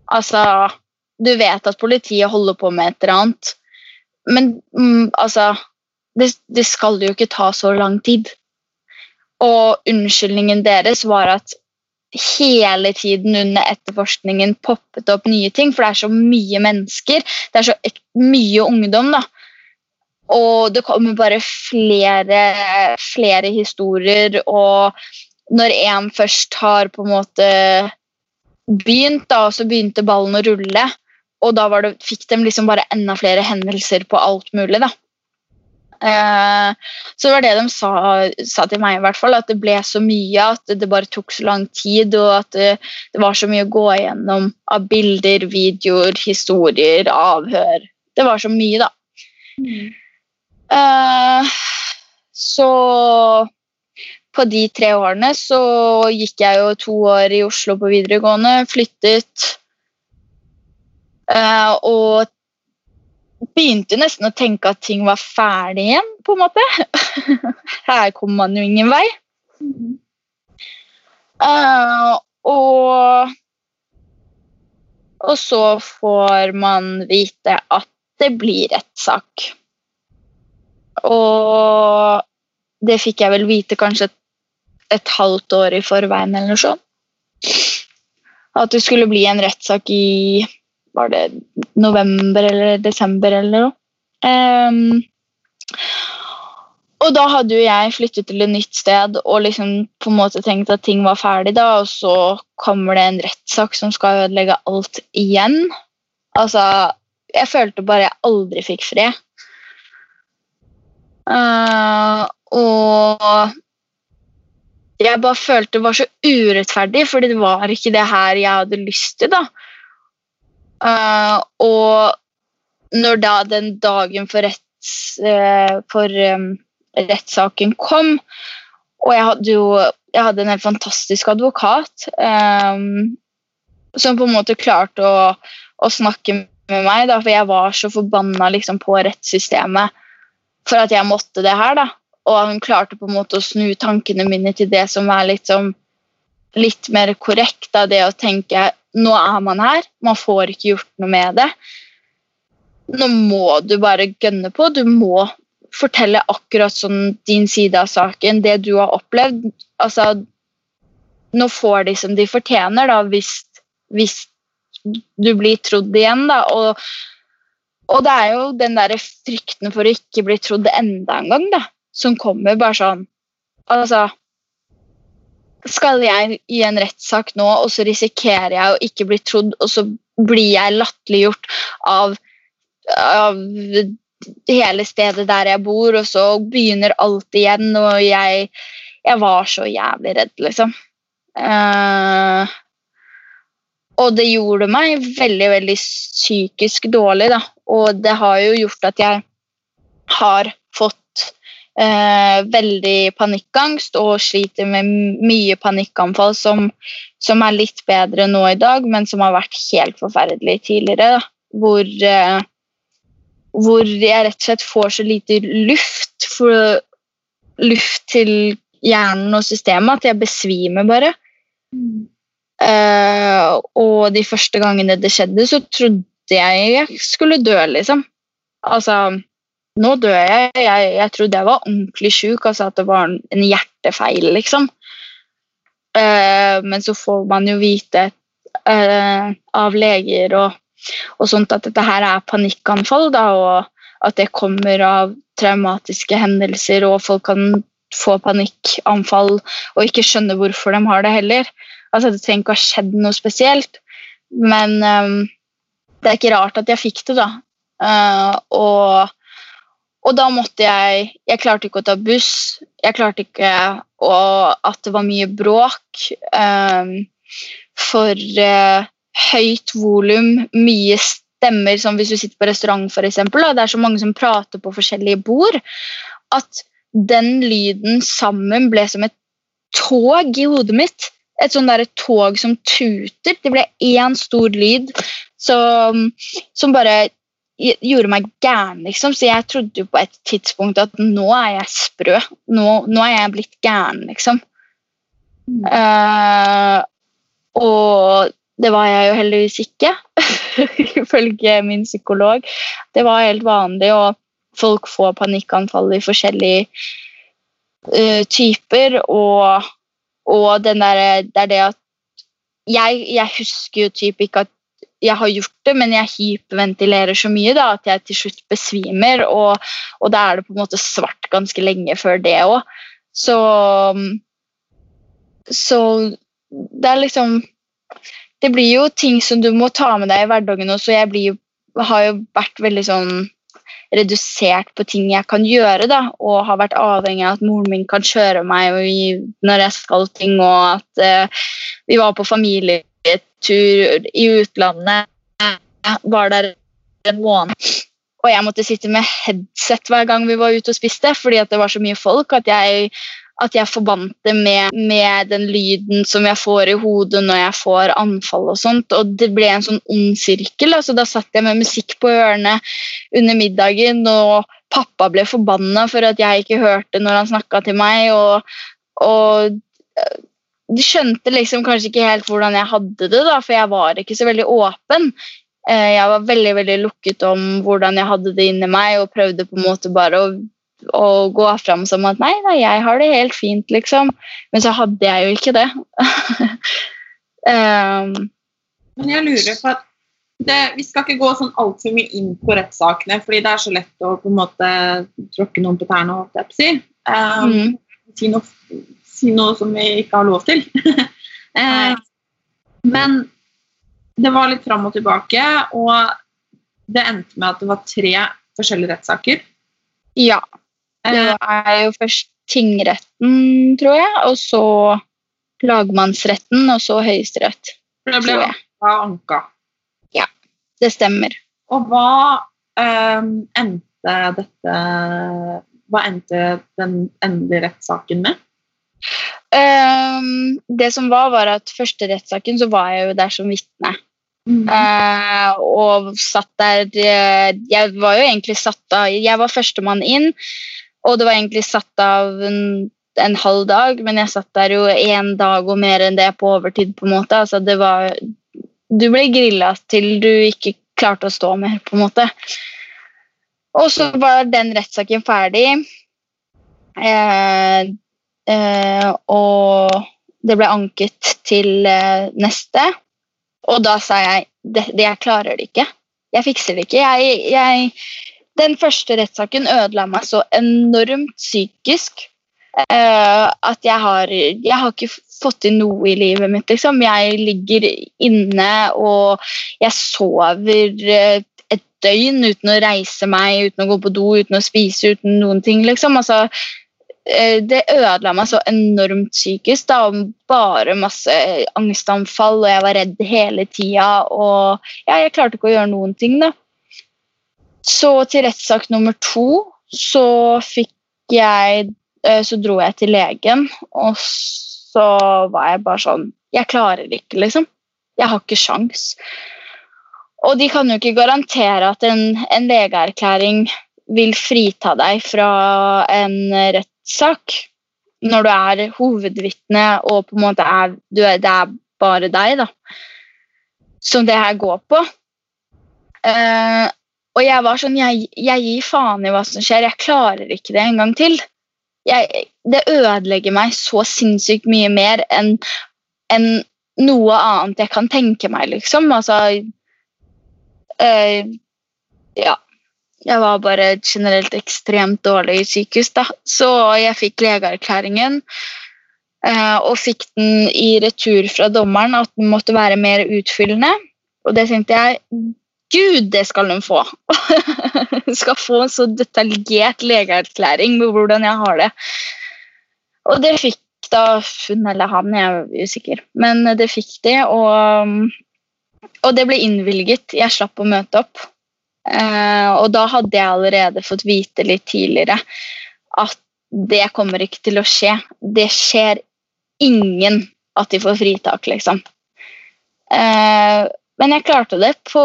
Altså Du vet at politiet holder på med et eller annet, men mm, altså det, det skal jo ikke ta så lang tid. Og unnskyldningen deres var at hele tiden under etterforskningen poppet opp nye ting, for det er så mye mennesker. Det er så mye ungdom, da. Og det kommer bare flere, flere historier, og når én først har på en måte begynt, da, så begynte ballen å rulle. Og da det, fikk de liksom bare enda flere hendelser på alt mulig. da. Eh, så det var det de sa, sa til meg, i hvert fall, at det ble så mye at det bare tok så lang tid, og at det, det var så mye å gå igjennom av bilder, videoer, historier, avhør. Det var så mye, da. Eh, så på de tre årene så gikk jeg jo to år i Oslo på videregående, flyttet Uh, og begynte nesten å tenke at ting var ferdig igjen, på en måte. <laughs> Her kom man jo ingen vei. Uh, og og så får man vite at det blir rettssak. Og det fikk jeg vel vite kanskje et, et halvt år i forveien eller noe sånt. At det skulle bli en rettssak i Var det november eller desember eller noe? Um, og da hadde jo jeg flyttet til et nytt sted og liksom på en måte tenkt at ting var ferdig, da, og så kommer det en rettssak som skal ødelegge alt igjen. Altså, jeg følte bare jeg aldri fikk fred. Uh, og jeg bare følte det var så urettferdig, fordi det var ikke det her jeg hadde lyst til. da. Eh, og når da den dagen for, retts, uh, for um, rettssaken kom, og jeg hadde jo jeg hadde en helt fantastisk advokat um, som på en måte klarte å, å snakke med meg, da, for jeg var så forbanna liksom, på rettssystemet for at jeg måtte det her. da. Og hun klarte på en måte å snu tankene mine til det som er litt, litt mer korrekt. Da, det å tenke nå er man her, man får ikke gjort noe med det. Nå må du bare gønne på. Du må fortelle akkurat sånn din side av saken, det du har opplevd. Altså, nå får de som de fortjener, da, hvis, hvis du blir trodd igjen. Da. Og, og det er jo den der frykten for å ikke bli trodd enda en gang, da, som kommer bare sånn Altså Skal jeg i en rettssak nå, og så risikerer jeg å ikke bli trodd, og så blir jeg latterliggjort av, av hele stedet der jeg bor, og så begynner alt igjen, og jeg, jeg var så jævlig redd, liksom. Uh, og det gjorde meg veldig, veldig psykisk dårlig, da. Og det har jo gjort at jeg har fått uh, veldig panikkangst og sliter med mye panikkanfall som, som, er litt bedre nå i dag, men som har vært helt forferdelig tidligere. da. Hvor eh, hvor jeg rett og slett får så lite luft, for, luft til hjernen og systemet at jeg besvimer bare. Uh, og de første gangene det skjedde, så trodde jeg jeg skulle dø, liksom. Altså, nå dør jeg. Jeg, jeg trodde jeg var ordentlig sjuk, altså at det var en hjertefeil, liksom. Uh, men så får man jo vite uh, av leger og og sånt at dette her er panikkanfall, da, og at det kommer av traumatiske hendelser, og folk kan få panikkanfall og ikke skjønne hvorfor de har det heller. Altså, Det trenger ikke å ha skjedd noe spesielt, men um, det er ikke rart at jeg fikk det, da. Uh, og, og, da måtte jeg Jeg klarte ikke å ta buss. Jeg klarte ikke å, at det var mye bråk. Um, for uh, høyt volum, mye stemmer, som hvis du sitter på restaurant og det er så mange som prater på forskjellige bord, at den lyden sammen ble som et tog i hodet mitt. Et sånn der tog som tuter. Det ble én stor lyd som, som bare gjorde meg gæren, liksom. Så jeg trodde jo på et tidspunkt at nå er jeg sprø. Nå, nå er jeg blitt gæren, liksom. Mm. Uh, og det var jeg jo heldigvis ikke, <laughs> ifølge min psykolog. Det var helt vanlig, og folk får panikkanfall i forskjellige uh, typer. Og, og der, det er det at jeg, jeg husker jo typ ikke at jeg har gjort det, men jeg hyperventilerer så mye da, at jeg til slutt besvimer. Og, og da er det på en måte svart ganske lenge før det òg. Så, så det er liksom det blir jo ting som du må ta med deg i hverdagen også. Jeg blir har jo vært veldig sånn redusert på ting jeg kan gjøre, da, og har vært avhengig av at moren min kan kjøre meg når jeg skal ting, og at uh, vi var på familietur i utlandet. Var der en måned, og jeg måtte sitte med headset hver gang vi var ute og spiste, fordi det var så mye folk at jeg at jeg forbandt det med, med, den lyden som jeg får i hodet når jeg får anfall. og sånt, og Det ble en sånn ond sirkel. altså Da satt jeg med musikk på ørene under middagen, og pappa ble forbanna for at jeg ikke hørte når han snakka til meg. og, og de skjønte liksom kanskje ikke helt hvordan jeg hadde det, da, for jeg var ikke så veldig åpen. Eh, jeg var veldig veldig lukket om hvordan jeg hadde det inni meg, og prøvde på en måte bare å å gå fram som at nei, nei, jeg har det helt fint, liksom. Men så hadde jeg jo ikke det. um, <laughs> Men jeg lurer på at det, Vi skal ikke gå sånn altfor mye inn på rettssakene, fordi det er så lett å på en måte tråkke noen på tærne. Um, mm. si, noe, si, noe, som vi ikke har lov til. <laughs> eh, men det var litt fram og tilbake, og det endte med at det var tre forskjellige rettssaker. Ja. Det eh. er jo først tingretten, tror jeg, og så lagmannsretten, og så Høyesterett. Det ble anka. Ja, det stemmer. Og hva eh, endte dette Hva endte den endelige rettssaken med? Um, det som var, var at første rettssaken så var jeg jo der som vitne. Mm. Uh, og satt der Jeg var jo egentlig satt av Jeg var førstemann inn. Og det var egentlig satt av en, en halv dag, men jeg satt der jo én dag og mer enn det på overtid. på en måte. Altså, det var, du ble grilla til du ikke klarte å stå mer, på en måte. Og så var den rettssaken ferdig. Eh, eh, og det ble anket til eh, neste. Og da sa jeg det, jeg klarer det ikke. Jeg fikser det ikke. Jeg, jeg, den første rettssaken ødela meg så enormt psykisk uh, at jeg har, jeg har ikke fått til noe i livet mitt. Liksom. Jeg ligger inne og jeg sover et døgn uten å reise meg, uten å gå på do, uten å spise, uten noen ting. Liksom. Altså, det ødela meg så enormt psykisk. Da, bare masse angstanfall, og jeg var redd hele tida. Og ja, jeg klarte ikke å gjøre noen ting. da. Så til rettssak nummer to så fikk jeg eh, Så dro jeg til legen, og så var jeg bare sånn Jeg klarer ikke, liksom. Jeg har ikke sjans. Og de kan jo ikke garantere at en, en legeerklæring vil frita deg fra en rettssak når du er hovedvitne og på en måte er, er, Det er bare deg, da, som det her går på. Uh, og jeg var sånn jeg, jeg, gir faen i hva som skjer. Jeg klarer ikke det en gang til. Jeg, det ødelegger meg så sinnssykt mye mer enn en noe annet jeg kan tenke meg, liksom. Altså øh, Ja. Jeg var bare generelt ekstremt dårlig i sykehus, da. Så jeg fikk legeerklæringen. Øh, og fikk den i retur fra dommeren at den måtte være mer utfyllende. Og det tenkte jeg Gud, det skal hun få! Hun <laughs> skal få en så detaljert legeerklæring med hvordan jeg har det. Og det fikk da hun eller han, jeg er usikker, men det fikk de. Og, og det ble innvilget. Jeg slapp å møte opp. Eh, og da hadde jeg allerede fått vite litt tidligere at det kommer ikke til å skje. Det skjer ingen at de får fritak, liksom. Eh, men jeg klarte det. På,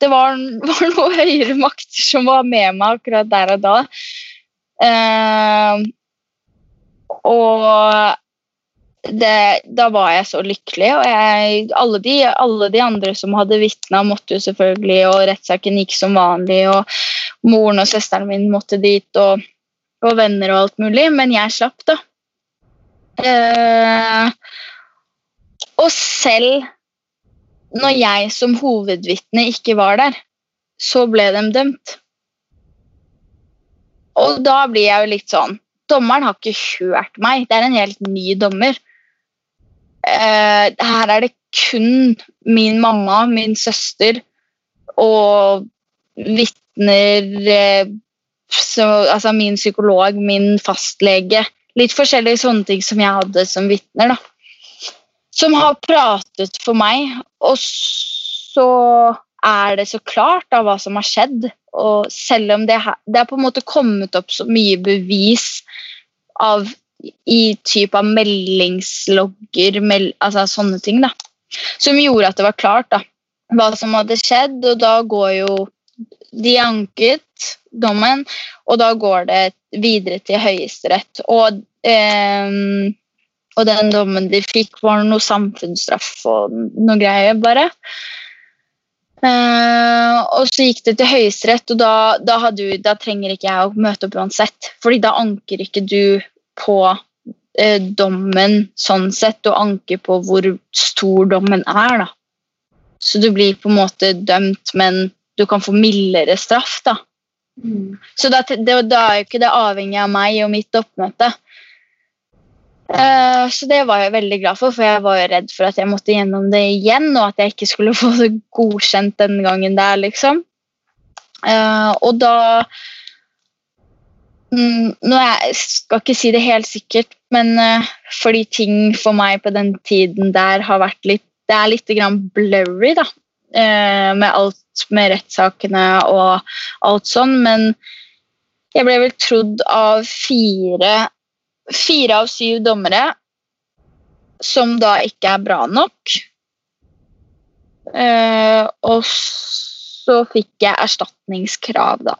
det var, <laughs> var noen høyere makter som var med meg akkurat der og da. Uh, og det, da var jeg så lykkelig. Og jeg, alle, de, alle, de, andre som hadde vitna, måtte jo selvfølgelig, og rettssaken gikk som vanlig. Og moren og søsteren min måtte dit, og, og venner og alt mulig. Men jeg slapp, da. Eh, og selv når jeg som hovedvitne ikke var der, så ble de dømt. Og da blir jeg jo litt sånn Dommeren har ikke hørt meg. Det er en helt ny dommer. Eh, her er det kun min mamma, min søster og vitner eh, Altså min psykolog, min fastlege. Litt forskjellige sånne ting som jeg hadde som vitner. Som har pratet for meg. Og så er det så klart da hva som har skjedd. Og selv om det, her, det er på en måte kommet opp så mye bevis av i type av meldingslogger, mel altså sånne ting, da. Som gjorde at det var klart da, hva som hadde skjedd, og da går jo De anket dommen, og da går det videre til Høyesterett. Og, eh, og den dommen de fikk, var noe samfunnsstraff og noe greier, bare. Uh, og så gikk det til Høyesterett, og da, da, jo- da trenger ikke jeg å møte opp uansett. fordi da anker ikke du på eh, dommen sånn sett, og anker på hvor stor dommen er. da. Så du blir på en måte dømt, men du kan få mildere straff. da. Så da, det, da er jo ikke det avhengig av meg og mitt oppmøte. Eh, så det var jeg veldig glad for, for jeg var jo redd for at jeg måtte gjennom det igjen, og at jeg ikke skulle <laughs> få det godkjent den gangen der, liksom. Eh, og da mm, nå er, Jeg skal ikke si det helt sikkert, men eh, fordi ting for meg på den tiden der har vært litt Det er litt blurry, da, eh, med alt med rettssakene og alt sånn, men jeg ble vel trodd av fire fire av syv dommere, som da ikke er bra nok. Eh, og så fikk jeg erstatningskrav, da.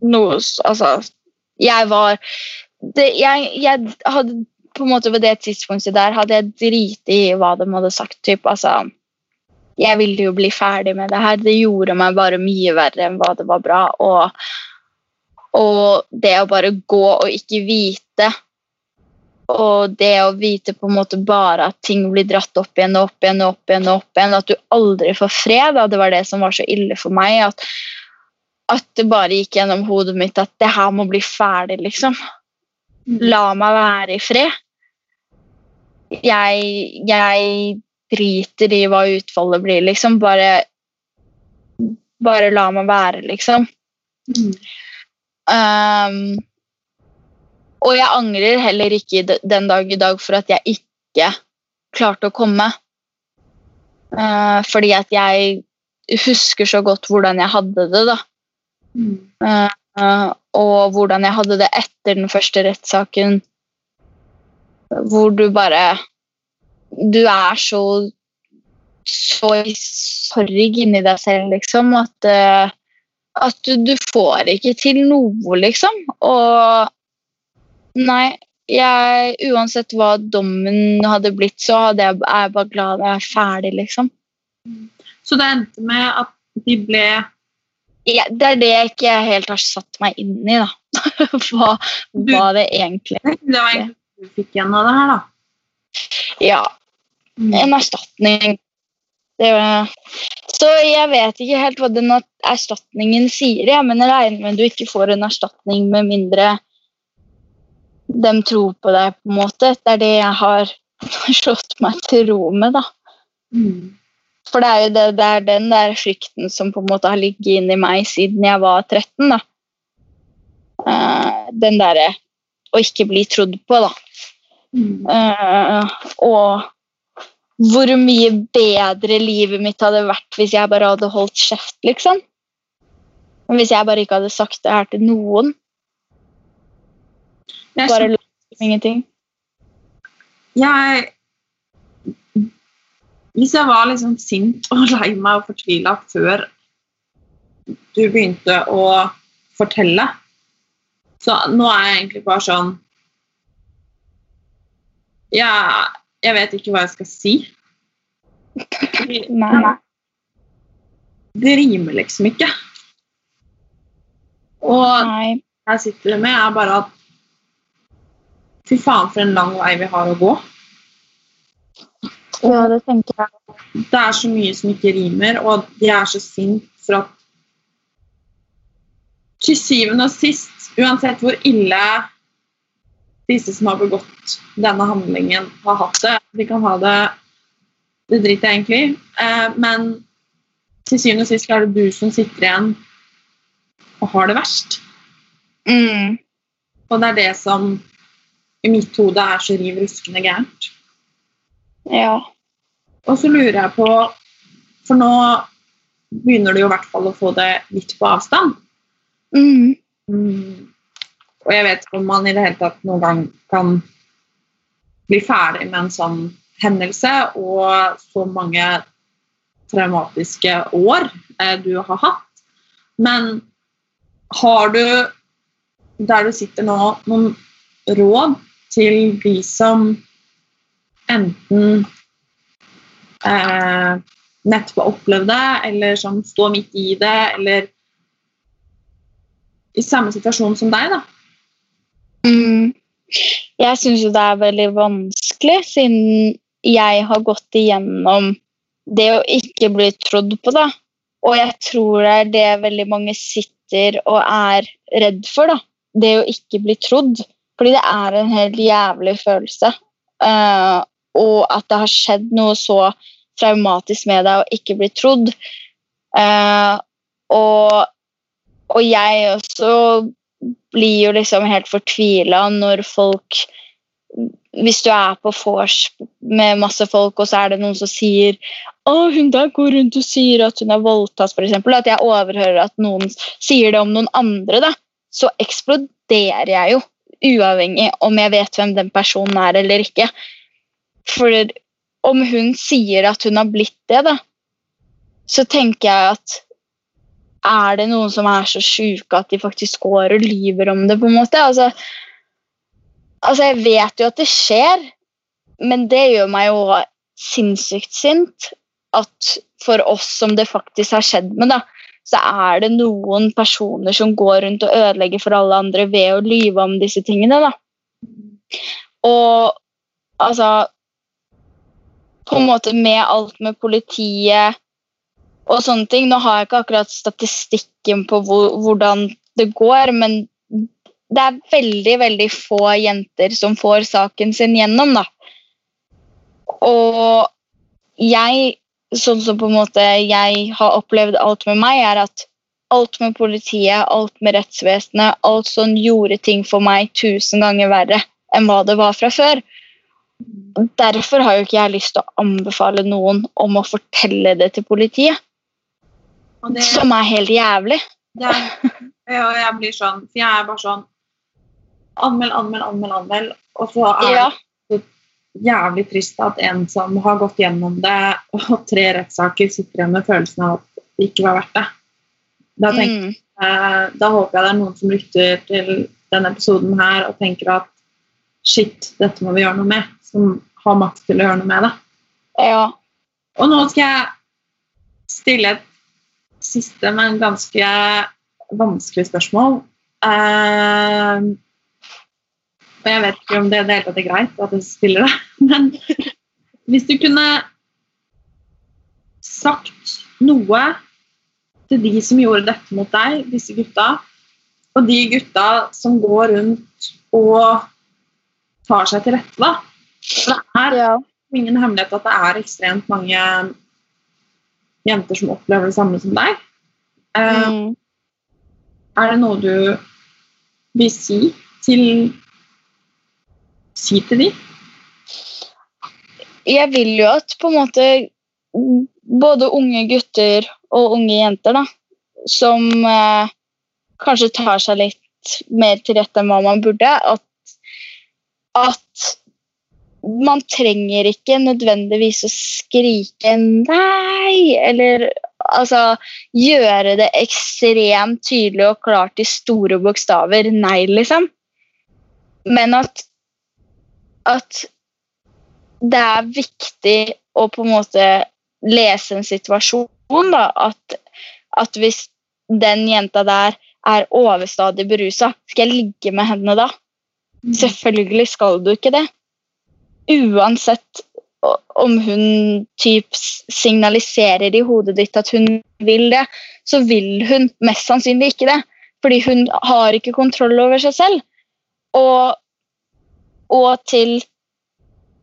Noe Altså, jeg var det, jeg, jeg hadde på en måte Ved det tidspunktet der hadde jeg driti i hva de hadde sagt. Typ, altså, jeg ville jo bli ferdig med det her. Det gjorde meg bare mye verre enn hva det var bra. Og, og det å bare gå og ikke vite og det å vite på en måte bare at ting blir dratt opp igjen og opp igjen og opp igjen, og opp igjen, at du aldri får fred, da. det var det som var så ille for meg. At, at det bare gikk gjennom hodet mitt at det her må bli ferdig, liksom. La meg være i fred. Jeg, jeg driter i hva utfallet blir, liksom. Bare, bare la meg være, liksom. Um, og jeg angrer heller ikke den dag i dag for at jeg ikke klarte å komme. Uh, fordi at jeg husker så godt hvordan jeg hadde det, da. Eh, og hvordan jeg hadde det etter den første rettssaken. Hvor du bare Du er så så i sorg inni deg selv, liksom, at, uh, at du, du får ikke til noe, liksom. Og Nei, jeg, uansett hva dommen hadde blitt, så hadde jeg, jeg bare glad jeg er ferdig, liksom. Så det endte med at de ble Ja, det er det jeg ikke helt har satt meg inn i, da. <laughs> hva, hva det egentlig Det var egentlig du fikk igjen av det her, da. Ja. En erstatning. Det var, så jeg vet ikke helt hva den erstatningen sier, ja, men jeg regner med du ikke får en erstatning med mindre de tror på deg, på en måte. Det er det jeg har <laughs> slått meg til ro med, da. For det er jo det, det er den der frykten som på en måte har ligget inni meg siden jeg var 13. da. Uh, den derre å ikke bli trodd på, da. Eh, og hvor mye bedre livet mitt hadde vært hvis jeg bare hadde holdt kjeft, liksom. Hvis jeg bare ikke hadde sagt det her til noen. Bare lot som ingenting. jeg Hvis jeg var liksom sint og <laughs> lei meg og fortvila før du begynte å fortelle, så nå er jeg egentlig bare sånn Jeg, jeg vet ikke hva jeg skal si. Nei. Det rimer liksom ikke. Og Nei. jeg sitter med, er bare at Fy faen, for en lang vei vi har å gå. Ja, det tenker jeg. Det er så mye som ikke rimer, og jeg er så sint for at Til syvende og sist, uansett hvor ille disse som har begått denne handlingen, har hatt det. De kan ha det Det driter jeg egentlig i. Eh, men til syvende og sist er det du som sitter igjen og har det verst. Mm. Og det er det som i mitt hode er så riv ruskende gærent. Ja. Og så lurer jeg på For nå begynner du jo i hvert fall å få det litt på avstand. Mm. Mm. Og jeg vet ikke om man i det hele tatt noen gang kan bli ferdig med en sånn hendelse og så mange traumatiske år eh, du har hatt. Men har du, der du sitter nå, noen råd til de som enten eh, nettopp har opplevd det, eller som står midt i det, eller i samme situasjon som deg, da? Mm. Jeg syns jo det er veldig vanskelig, siden jeg har gått igjennom det å ikke bli trodd på, da. Og jeg tror det er det veldig mange sitter og er redd for, da. Det å ikke bli trodd. Fordi det er en helt jævlig følelse. Eh, og at det har skjedd noe så traumatisk med deg og ikke bli trodd. Eh, og, og jeg også blir jo liksom helt fortvila når folk Hvis du er på vors med masse folk, og så er det noen som sier å, hun der går rundt og sier at hun er voldtatt, f.eks. At jeg overhører at noen sier det om noen andre, da. Så eksploderer jeg jo, uavhengig om jeg vet hvem den personen er eller ikke. For om hun sier at hun har blitt det, da, så tenker jeg at er det noen som er så sjuke at de faktisk går og lyver om det, på en måte? Altså, altså, jeg vet jo at det skjer, men det gjør meg jo sinnssykt sint at for oss som det faktisk har skjedd med, da, så er det noen personer som går rundt og ødelegger for alle andre ved å lyve om disse tingene. da. Og altså På en måte med alt med politiet og sånne ting. Nå har jeg ikke akkurat statistikken på hvor, hvordan det går, men det er veldig, veldig få jenter som får saken sin gjennom, da. Og jeg, sånn som på en måte jeg har opplevd alt med meg, er at alt med politiet, alt med rettsvesenet, alt sånn gjorde ting for meg tusen ganger verre enn hva det var fra før. Derfor har jo ikke jeg lyst til å anbefale noen om å fortelle det til politiet. Det, som er helt jævlig. Det ja, jeg blir sånn For jeg er bare sånn Anmeld, anmeld, anmeld, anmeld. Og så er Ja. det så jævlig trist at en som har gått gjennom det, og tre rettssaker, sitter igjen med følelsen av at det ikke var verdt det. Da, tenker, Mm. eh, da håper jeg det er noen som lytter til denne episoden her og tenker at shit, dette må vi gjøre noe med. Som har makt til å gjøre noe med det. Ja. Og nå skal jeg stille et siste, men ganske vanskelig spørsmål. Uh, og jeg vet ikke om det i det hele tatt er greit at jeg stiller det, <laughs> men hvis du kunne sagt noe til de som gjorde dette mot deg, disse gutta, og de gutta som går rundt og tar seg til rette, da. Det er ja. ingen hemmelighet at det er ekstremt mange jenter som opplever det samme som deg. Eh, Mm. Er det noe du vil si til Si til de? Jeg vil jo at på en måte både unge gutter og unge jenter da, som eh, kanskje tar seg litt mer til rette enn hva man burde, at, at man trenger ikke nødvendigvis å skrike 'nei', eller altså gjøre det ekstremt tydelig og klart i store bokstaver 'nei', liksom. Men at, at det er viktig å på en måte lese en situasjon, da. At, at hvis den jenta der er overstadig berusa, skal jeg ligge med henne da? Selvfølgelig skal du ikke det. Uansett om hun typ signaliserer i hodet ditt at hun vil det, så vil hun mest sannsynlig ikke det. Fordi hun har ikke kontroll over seg selv. Og og til,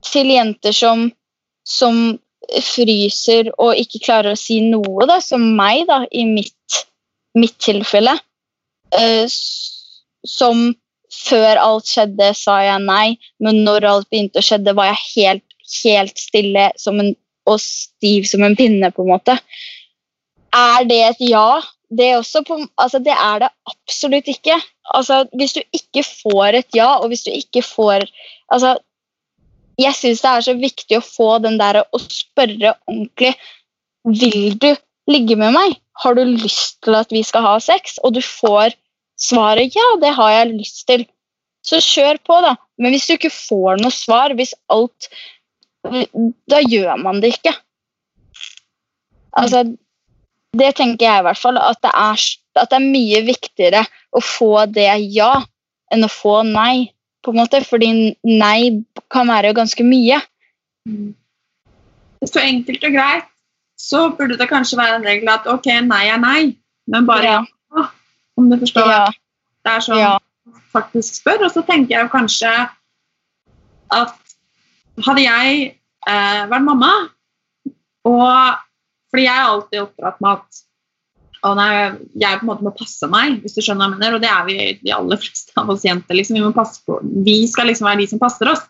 til jenter som, som fryser og ikke klarer å si noe, da, som meg, da, i mitt, mitt tilfelle. Eh, som før alt skjedde, sa jeg nei, men når alt begynte å skjedde, var jeg helt, helt stille en, og stiv som en pinne, på en måte. Er det et ja? Det, er på, altså, det er det absolutt ikke. Altså, hvis du ikke får et ja, og hvis du ikke får altså, Jeg syns det er så viktig å få den der å spørre ordentlig Vil du ligge med meg? Har du lyst til at vi skal ha sex? Og du får svaret ja, det har jeg lyst til. Så kjør på, da. Men hvis du ikke får noe svar, hvis alt Da gjør man det ikke. Altså, det tenker jeg i hvert fall. At det, er, at det er mye viktigere å få det ja enn å få nei. på en måte, Fordi nei kan være ganske mye. Så enkelt og greit så burde det kanskje være en regel at ok, nei er nei, men bare ja. Om du forstår. Ja. Det er sånn Ja. faktisk spør. Og så tenker jeg kanskje at hadde jeg eh, vært mamma og Fordi jeg er alltid oppdratt med at og nei, jeg på en måte må passe meg, hvis du skjønner hva jeg mener. Og det er vi de aller <laughs> fleste av oss jenter. Liksom. Vi, må passe på. vi skal liksom være de som passer oss.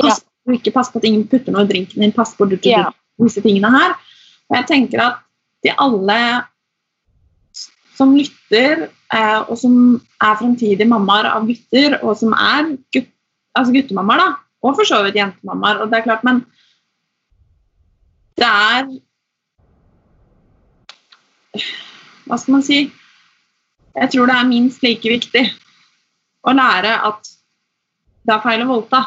Pass på, ikke passe på at ingen putter noe i drinken din. Pass på du, du, du, disse tingene her. Og jeg tenker at de alle som lytter, eh, og som er fremtidige mammaer av gutter, og som er gutt, altså guttemammaer, da, og for så vidt jentemammaer, og det er klart, men det er Hva skal man si? Jeg tror det er minst like viktig å lære at det er feil å voldta,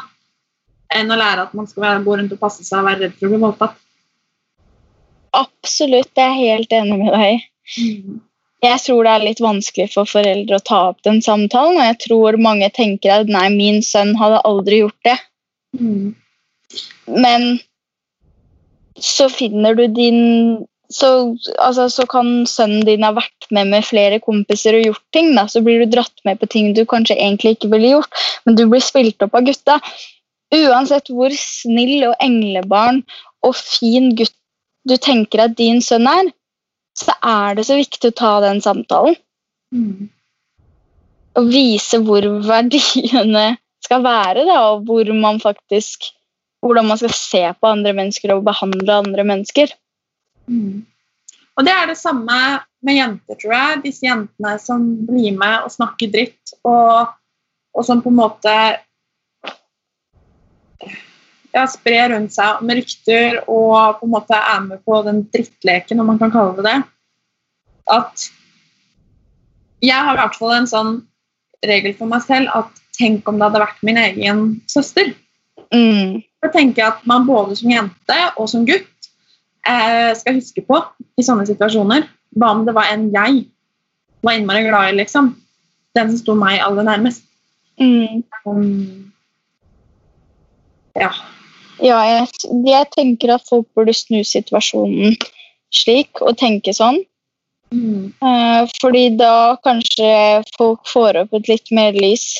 enn å lære at man skal gå rundt og passe seg og være redd for å bli voldtatt. Absolutt, jeg er helt enig med deg. Jeg tror det er litt vanskelig for foreldre å ta opp den samtalen, og jeg tror mange tenker at nei, min sønn hadde aldri gjort det. Men så finner du din så, altså, så kan sønnen din ha vært med med flere kompiser og gjort ting. Da. Så blir du dratt med på ting du kanskje egentlig ikke ville gjort, men du blir spilt opp av gutta. Uansett hvor snill og englebarn og fin gutt du tenker at din sønn er, så er det så viktig å ta den samtalen. Og vise hvor verdiene skal være, da, og hvor man faktisk hvordan man skal se på andre mennesker og behandle andre mennesker. Mm. Og det er det samme med jenter, tror jeg. Disse jentene som blir med og snakker dritt, og, og som på en måte ja, sprer rundt seg med rykter og på en måte er med på den drittleken, om man kan kalle det det. At jeg har i hvert fall en sånn regel for meg selv at tenk om det hadde vært min egen søster. Mm. Da tenker jeg at man både som jente og som gutt eh, skal huske på i sånne situasjoner. Hva om det var en jeg var innmari glad i, liksom? Den som sto meg aller nærmest. Mm. Um, ja. Ja, jeg, jeg tenker at folk burde snu situasjonen slik og tenke sånn. Mm. Uh, fordi da kanskje folk får opp et litt mer lys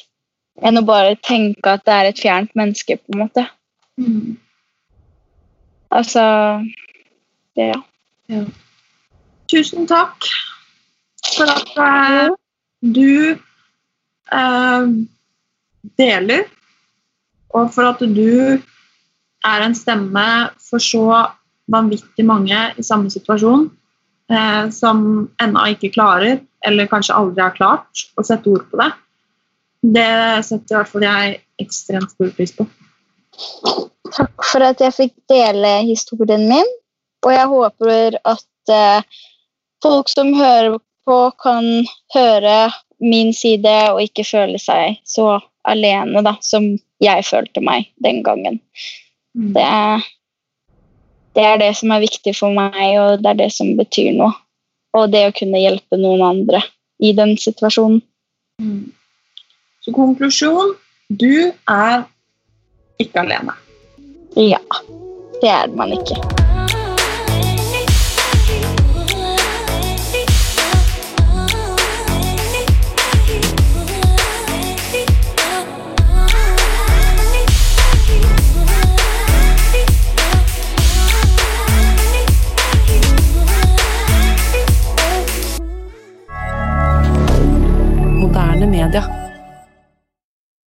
enn å bare tenke at det er et fjernt menneske, på en måte. Mm. Altså det, ja. Ja. Tusen takk for at uh, du uh, deler, og for at du er en stemme for så vanvittig mange i samme situasjon, eh, som ennå ikke klarer, eller kanskje aldri har klart, å sette ord på det. Det setter i hvert fall jeg ekstremt stor pris på. Takk for at jeg fikk dele historien min, og jeg håper at eh, folk som hører på, kan høre min side og ikke føle seg så alene da, som jeg følte meg den gangen. Det er, det er det som er viktig for meg, og det er det som betyr noe. Og det å kunne hjelpe noen andre i den situasjonen. Så konklusjon du er ikke alene. Ja, det er man ikke. media.